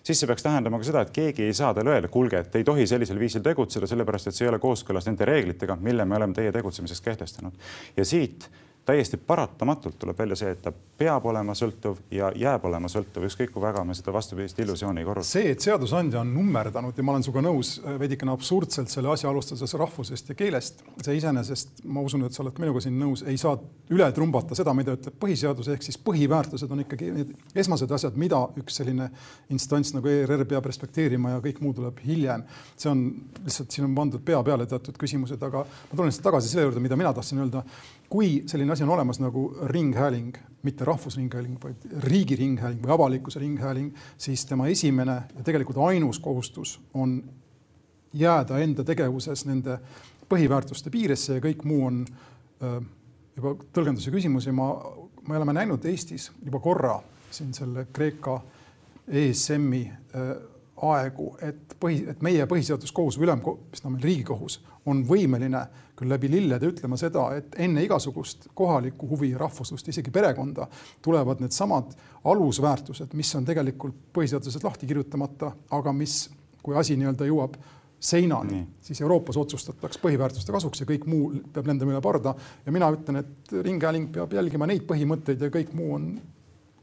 S2: siis see peaks tähendama ka seda, et keegi ei saa talle öelda, kuulge, et ei tohi sellisel viisil tegutseda, sellepärast et see ei ole kooskõlas nende reeglitega, mille me oleme teie tegutsemiseks kehtestanud. ja siit täiesti paratamatult tuleb välja see, et ta peab olema sõltuv ja jääb olema sõltuv, ükskõik kui väga me seda vastupidist illusiooni ei korruta.
S1: see, et seadusandja on nummerdanud ja ma olen sinuga nõus äh, veidikene absurdselt selle asja alustades rahvusest ja keelest, see iseenesest, ma usun, et sa oled minuga siin nõus, ei saa üle trumbata seda, mida ütleb põhiseadus, ehk siis põhiväärtused on ikkagi need esmased asjad, mida üks selline instants nagu ERR peab respekteerima ja kõik muu tuleb hiljem. see on lihtsalt, siin on pandud pea peale teatud küsimused, aga ma tulen lihtsalt tagasi selle juurde, mida mina tahtsin öelda kui selline asi on olemas nagu ringhääling, mitte rahvusringhääling, vaid riigiringhääling või avalikkuse ringhääling, siis tema esimene ja tegelikult ainus kohustus on jääda enda tegevuses nende põhiväärtuste piiresse ja kõik muu on juba tõlgenduse küsimus ja ma, me oleme näinud Eestis juba korra siin selle Kreeka ESM-i aegu, et põhi, et meie põhiseaduskohus või ülemkohus, mis on meil Riigikohus, on võimeline küll läbi lillede ütlema seda, et enne igasugust kohalikku huvi, rahvuslust, isegi perekonda tulevad needsamad alusväärtused, mis on tegelikult põhiseaduses lahti kirjutamata, aga mis, kui asi nii-öelda jõuab seinani, siis Euroopas otsustatakse põhiväärtuste kasuks ja kõik muu peab lendama üle parda. ja mina ütlen, et Ringhääling peab jälgima neid põhimõtteid ja kõik muu on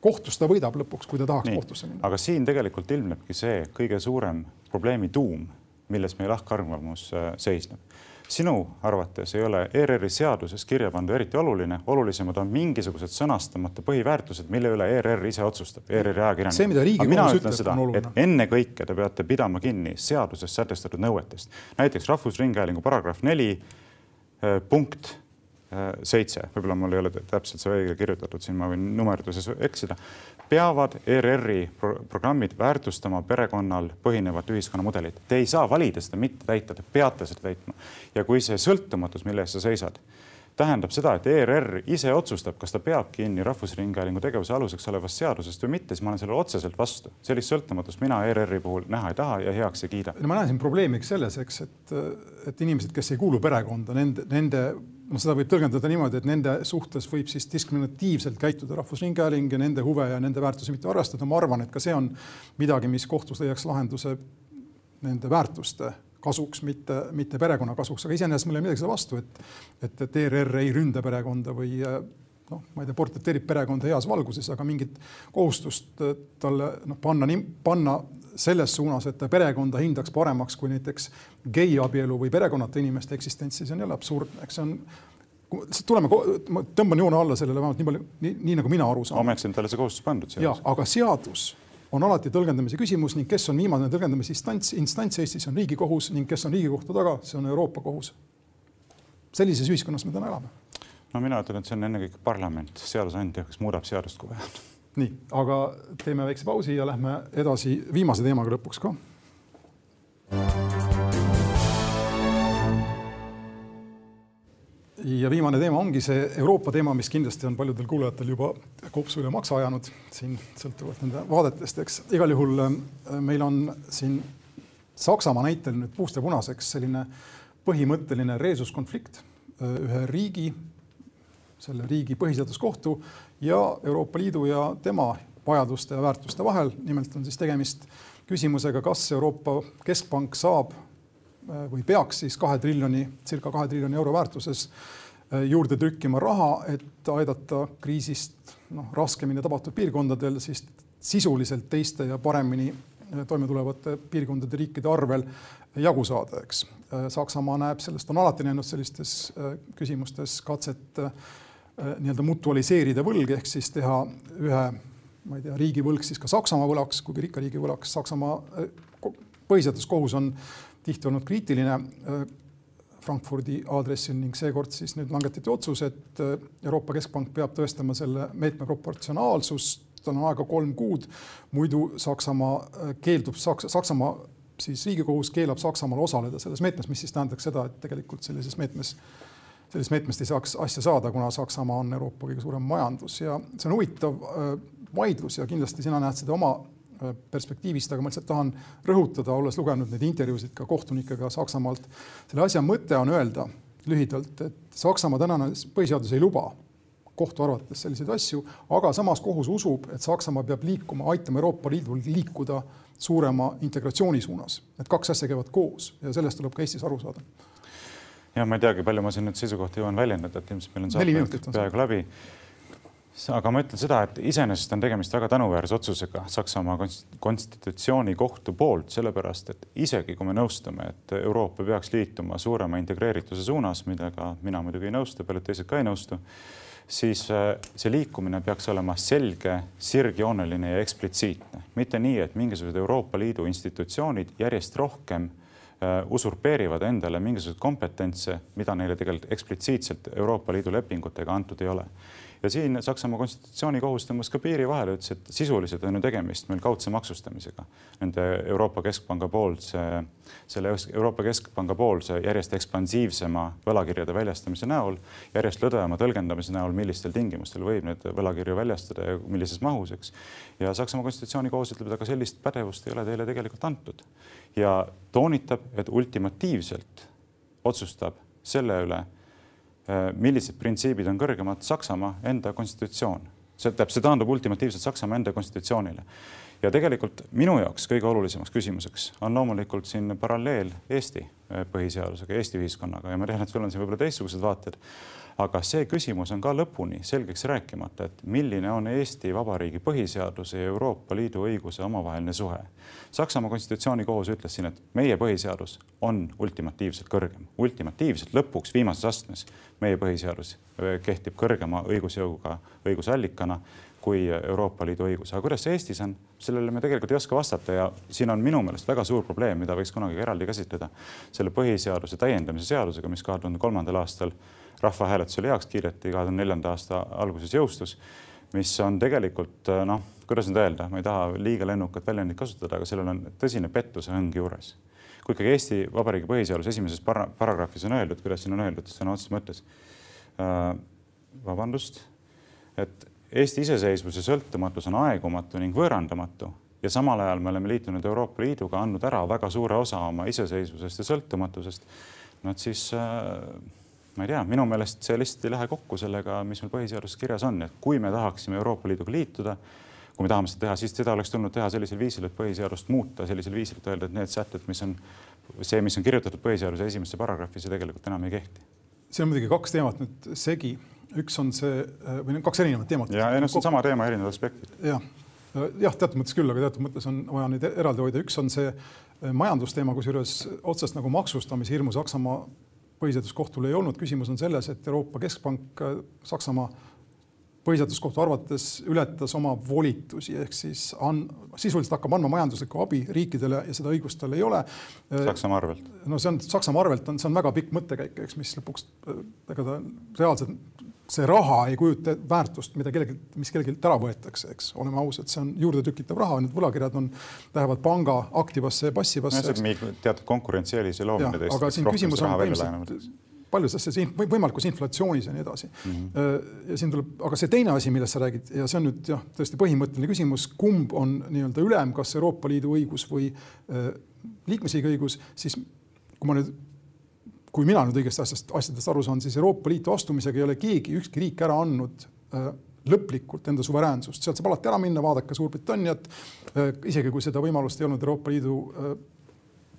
S1: kohtus ta võidab lõpuks, kui ta tahaks Nii. kohtusse minna.
S2: aga siin tegelikult ilmnebki see kõige suurem probleemi tuum milles meie lahkarvamus seisneb sinu arvates ei ole ERR-i seaduses kirja pandu eriti oluline, olulisemad on mingisugused sõnastamata põhiväärtused, mille üle ERR ise otsustab, ERR-i ajakirjanik.
S1: see, mida Riigikohus ütleb, on oluline.
S2: ennekõike te peate pidama kinni seaduses sätestatud nõuetest. näiteks Rahvusringhäälingu paragrahv neli äh, punkt äh, seitse, võib-olla mul ei ole täpselt see õige kirjutatud, siin ma võin numerduses eksida peavad ERR-i pro programmid väärtustama perekonnal põhinevat ühiskonnamudelit. Te ei saa valida seda mitte täita, te peate seda täitma. ja kui see sõltumatus, mille eest sa seisad, tähendab seda, et ERR ise otsustab, kas ta peab kinni Rahvusringhäälingu tegevuse aluseks olevast seadusest või mitte, siis ma olen sellele otseselt vastu. sellist sõltumatust mina ERR-i puhul näha ei taha ja heaks ei kiida.
S1: no ma näen siin probleemiks selles, eks, et, et inimesed, kes ei kuulu perekonda, nende, nende noh, seda võib tõlgendada niimoodi, et nende suhtes võib siis diskriminatiivselt käituda Rahvusringhääling ja nende huve ja nende väärtusi mitte arvestada. ma arvan, et ka see on midagi, mis kohtus leiaks lahenduse nende väärtuste kasuks, mitte, mitte perekonna kasuks, aga iseenesest mul ei ole midagi selle vastu, et, et, et ERR ei ründa perekonda või noh, ma ei tea, portreteerib perekonda heas valguses, aga mingit kohustust talle noh, panna, panna selles suunas, et ta perekonda hindaks paremaks kui näiteks geiabielu või perekonnata inimeste eksistentsi, see on jälle absurdne, eks see on tuleme, ma tõmban joone alla sellele vähemalt nii palju, nii, nii nagu mina aru saan.
S2: ometi on talle see kohustus pandud.
S1: ja, aga seadus on alati tõlgendamise küsimus ning kes on viimane tõlgendamise instants, instants Eestis on Riigikohus ning kes on Riigikohtu taga, see on Euroopa Kohus. sellises ühiskonnas me täna elame.
S2: no mina ütlen, et see on ennekõike parlament, seadusandja, kes muudab seadust, kui vaja
S1: nii, aga teeme väikse pausi ja lähme edasi viimase teemaga lõpuks ka. Ja viimane teema ongi see Euroopa teema, mis kindlasti on paljudel kuulajatel juba kopsu üle maksa ajanud siin sõltuvalt nende vaadetest, eks igal juhul äh, meil on siin Saksamaa näitel nüüd puust ja punaseks selline põhimõtteline reesuskonflikt äh, ühe riigi, selle riigi põhiseaduskohtu ja Euroopa Liidu ja tema vajaduste ja väärtuste vahel. nimelt on siis tegemist küsimusega, kas Euroopa Keskpank saab või peaks siis kahe triljoni, circa kahe triljoni euro väärtuses äh, juurde trükkima raha, et aidata kriisist noh, raskemini tabatud piirkondadel siis sisuliselt teiste ja paremini äh, toime tulevate piirkondade riikide arvel jagu saada, eks. Saksamaa näeb sellest, on alati näinud sellistes küsimustes katset Äh, nii-öelda mutualiseerida võlg ehk siis teha ühe, ma ei tea, riigivõlg siis ka Saksamaa võlaks, kuigi rikka riigi võlaks. Saksamaa äh, põhiseaduskohus on tihti olnud kriitiline äh, Frankfurdi aadressil ning seekord siis nüüd langetati otsus, et Euroopa Keskpank peab tõestama selle meetme proportsionaalsust, on aega kolm kuud, muidu Saksamaa keeldub, Saks-, Saksamaa siis riigikohus keelab Saksamaal osaleda selles meetmes, mis siis tähendaks seda, et tegelikult sellises meetmes sellest meetmest ei saaks asja saada, kuna Saksamaa on Euroopa kõige suurem majandus. Ja see on huvitav äh, vaidlus ja kindlasti sina näed seda oma äh, perspektiivist, aga ma lihtsalt tahan rõhutada, olles lugenud neid intervjuusid ka kohtunikega Saksamaalt. selle asja mõte on öelda lühidalt, et Saksamaa tänane põhiseadus ei luba kohtu arvates selliseid asju, aga samas kohus usub, et Saksamaa peab liikuma, aitama Euroopa Liidul liikuda suurema integratsiooni suunas. Need kaks asja käivad koos ja sellest tuleb ka Eestis aru saada
S2: ja ma ei teagi, palju ma siin nüüd seisukohti jõuan väljendada, et ilmselt meil on saate peaaegu läbi. Aga ma ütlen seda, et iseenesest on tegemist väga tänuväärse otsusega Saksamaa konstitutsioonikohtu poolt, sellepärast et isegi kui me nõustume, et Euroopa peaks liituma suurema integreerituse suunas, millega mina muidugi ei nõustu, paljud teised ka ei nõustu, siis äh, see liikumine peaks olema selge, sirgjooneline ja eksplitsiitne, mitte nii, et mingisugused Euroopa Liidu institutsioonid järjest rohkem Äh, usurpeerivad endale mingisuguseid kompetentse, mida neile tegelikult eksplitsiitselt Euroopa Liidu lepingutega antud ei ole. Ja siin Saksamaa konstitutsioonikohus tõmbas ka piiri vahele, ütles, et sisuliselt on ju tegemist meil kaudse maksustamisega nende Euroopa Keskpanga poolse, selle Euroopa Keskpanga poolse järjest ekspansiivsema võlakirjade väljastamise näol, järjest lõdvema tõlgendamise näol, millistel tingimustel võib neid võlakirju väljastada ja millises mahus, eks. ja Saksamaa konstitutsioonikohus ütleb, et aga sellist pädevust ei ole teile tegelikult antud ja toonitab, et ultimatiivselt otsustab selle üle, millised printsiibid on kõrgemad Saksamaa enda konstitutsioon. see tähendab, see taandub ultimatiivselt Saksamaa enda konstitutsioonile. ja tegelikult minu jaoks kõige olulisemaks küsimuseks on loomulikult siin paralleel Eesti eh, põhiseadusega, Eesti ühiskonnaga ja ma tean, et sul on siin võib-olla teistsugused vaated. Aga see küsimus on ka lõpuni selgeks rääkimata, et milline on Eesti Vabariigi põhiseaduse ja Euroopa Liidu õiguse omavaheline suhe. Saksamaa konstitutsioonikohus ütles siin, et meie põhiseadus on ultimatiivselt kõrgem, ultimatiivselt lõpuks viimases astmes meie põhiseadus eh, kehtib kõrgema õigusjõuga õigusallikana kui Euroopa Liidu õigus. aga kuidas see Eestis on, sellele me tegelikult ei oska vastata ja siin on minu meelest väga suur probleem, mida võiks kunagi eraldi käsitleda selle põhiseaduse täiendamise seadusega, mis kahe tuhande kolmandal aastal rahvahääletusel heaks kiideti, kahe tuhande neljanda aasta alguses jõustus, mis on tegelikult noh, kuidas nüüd öelda, ma ei taha liiga lennukat väljendit kasutada, aga sellel on tõsine pettuse hõng juures. kui ikkagi Eesti Vabariigi põhiseaduse esimeses para paragrahvis on öeldud, kuidas siin on öeldud sõna otseses mõttes äh,, vabandust, et Eesti iseseisvus ja sõltumatus on aegumatu ning võõrandamatu ja samal ajal me oleme liitunud Euroopa Liiduga, andnud ära väga suure osa oma iseseisvusest ja sõltumatusest. no et siis äh, ma ei tea, minu meelest see lihtsalt ei lähe kokku sellega, mis meil põhiseaduses kirjas on, et kui me tahaksime Euroopa Liiduga liituda, kui me tahame seda teha, siis seda oleks tulnud teha sellisel viisil, et põhiseadust muuta sellisel viisil, et öelda, et need sätted, mis on see, mis on kirjutatud põhiseaduse esimesse paragrahvi, see tegelikult enam ei kehti.
S1: see on muidugi kaks teemat nüüd segi üks on see või need kaks erinevat teemat.
S2: ja, noh, see on sama teema, erinevad aspektid.
S1: jah, jah, teatud mõttes küll, aga teatud mõttes on vaja neid eraldi hoida. üks on see eh, majandusteema, kusjuures otsest nagu maksustamise hirmu Saksamaa põhiseaduskohtul ei olnud. küsimus on selles, et Euroopa Keskpank eh, Saksamaa põhiseaduskohtu arvates ületas oma volitusi ehk siis on, sisuliselt hakkab andma majanduslikku abi riikidele ja seda õigust tal ei ole.
S2: Saksamaa arvelt?
S1: no see on Saksamaa arvelt on, see on väga pikk mõttekäik, eks, mis lõpuks ega ta reaalselt see raha ei kujuta väärtust, mida kellelgi, mis kellelgi ära võetakse, eks, oleme ausad, see on juurdetükitav raha, need võlakirjad on, lähevad panga aktivasse ja passivasse.
S2: teatud konkurentsieelise loomine
S1: teist. aga siin küsimus on põhimõtteliselt paljudes asjades võimalikus inflatsioonis ja nii edasi mm. -hmm. ja siin tuleb, aga see teine asi, millest sa räägid ja see on nüüd jah, tõesti põhimõtteline küsimus, kumb on nii-öelda ülem, kas Euroopa Liidu õigus või äh, liikmesriigi õigus, siis kui ma nüüd kui mina nüüd õigesti asjast, asjadest aru saan, siis Euroopa Liitu astumisega ei ole keegi, ükski riik ära andnud äh, lõplikult enda suveräänsust, sealt saab alati ära minna, vaadake Suurbritanniat äh,. isegi kui seda võimalust ei olnud Euroopa Liidu äh,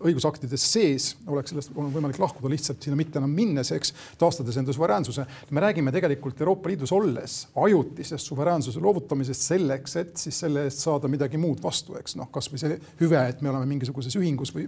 S1: õigusaktides sees oleks sellest olnud võimalik lahkuda lihtsalt sinna mitte enam minnes, eks, taastades enda suveräänsuse. me räägime tegelikult Euroopa Liidus olles ajutisest suveräänsuse loovutamisest selleks, et siis selle eest saada midagi muud vastu, eks noh, kasvõi see hüve, et me oleme mingisuguses ühingus või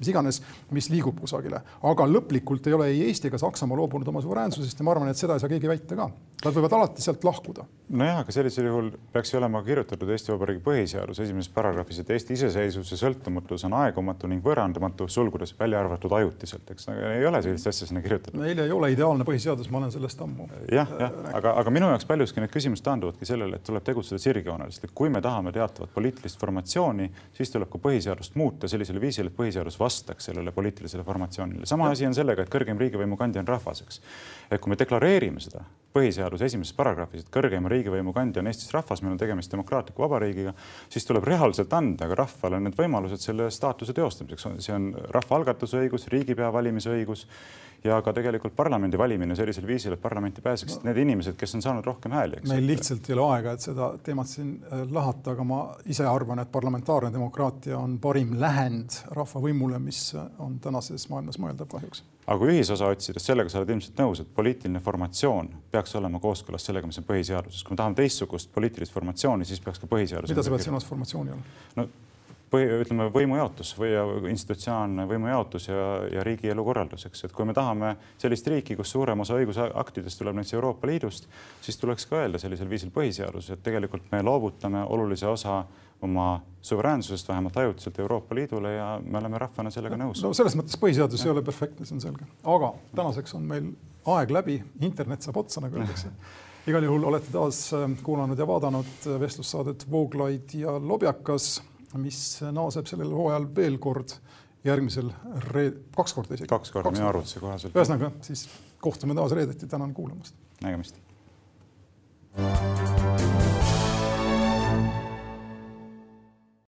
S1: mis iganes, mis liigub kusagile. aga lõplikult ei ole ei Eesti ega Saksamaa loobunud oma suveräänsusest ja ma arvan, et seda ei saa keegi väita ka. Nad võivad alati sealt lahkuda.
S2: nojah, aga sellisel juhul peaks ju olema kirjutatud Eesti Vabariigi põhiseaduse esimeses paragrahvis, et Eesti iseseisvus ja sõltumatus on aegumatu ning võõrandamatu, sulgudes välja arvatud ajutiselt, eks ei ole sellist asja sinna kirjutatud.
S1: meil ei ole ideaalne põhiseadus, ma olen sellest ammu.
S2: jah, jah, aga, aga minu jaoks paljuski need küsimused taanduvadki sellele, et tuleb tegutseda sirgjooneliselt, et kui me tahame teatavat poliitilist formatsiooni, siis tuleb ka põhiseadust muuta sellisel viisil, et põhiseadus vastaks sellele poliitilisele formatsioonile. sama asi on sellega, et kõrgem riigivõimu kandja on rahvas, eks. et kui me deklareerime seda põhiseaduse esimeses paragrahvis, et kõrgeima riigivõimu kandja on Eestis rahvas, meil on tegemist demokraatliku vabariigiga, siis tuleb reaalselt anda ka rahvale need võimalused selle staatuse teostamiseks. see on rahvaalgatuse õigus, riigipea valimise õigus ja ka tegelikult parlamendi valimine sellisel viisil, et parlamenti pääseksid need inimesed, kes on saanud rohkem hääli.
S1: meil lihtsalt ei ole aega, et seda teemat siin äh, lahata, aga ma ise arvan, et parlamentaarne demokraatia on parim lähend rahvavõimule, mis on tänases maailmas mõeldav kahjuks.
S2: aga kui ühisosa otsides, sellega sa oled ilmselt nõus, et poliitiline formatsioon peaks olema kooskõlas sellega, mis on põhiseaduses. kui me tahame teistsugust poliitilist formatsiooni, siis peaks ka põhiseadus.
S1: mida sa pead silmas formatsiooni all?
S2: no põhi, ütleme võimujaotus või institutsionaalne võimujaotus ja, ja riigielu korraldus, eks, et kui me tahame sellist riiki, kus suurem osa õigusaktidest tuleb näiteks Euroopa Liidust, siis tuleks ka öelda sellisel viisil põhiseaduses, et tegelikult me loovutame olulise osa oma suveräänsusest vähemalt ajutiselt Euroopa Liidule ja me oleme rahvana sellega nõus.
S1: no selles mõttes põhiseadus ja. ei ole perfektne, see on selge, aga tänaseks on meil aeg läbi, internet saab otsa, nagu öeldakse igal juhul olete taas äh, kuulanud ja vaadanud äh, vestlussaadet Vooglaid ja Lobjakas mis naaseb sellel hooajal veel kord järgmisel reed-, kaks korda isegi.
S2: kaks korda minu arvutuse kohaselt.
S1: ühesõnaga siis kohtume taas reedeti, tänan kuulamast.
S2: nägemist.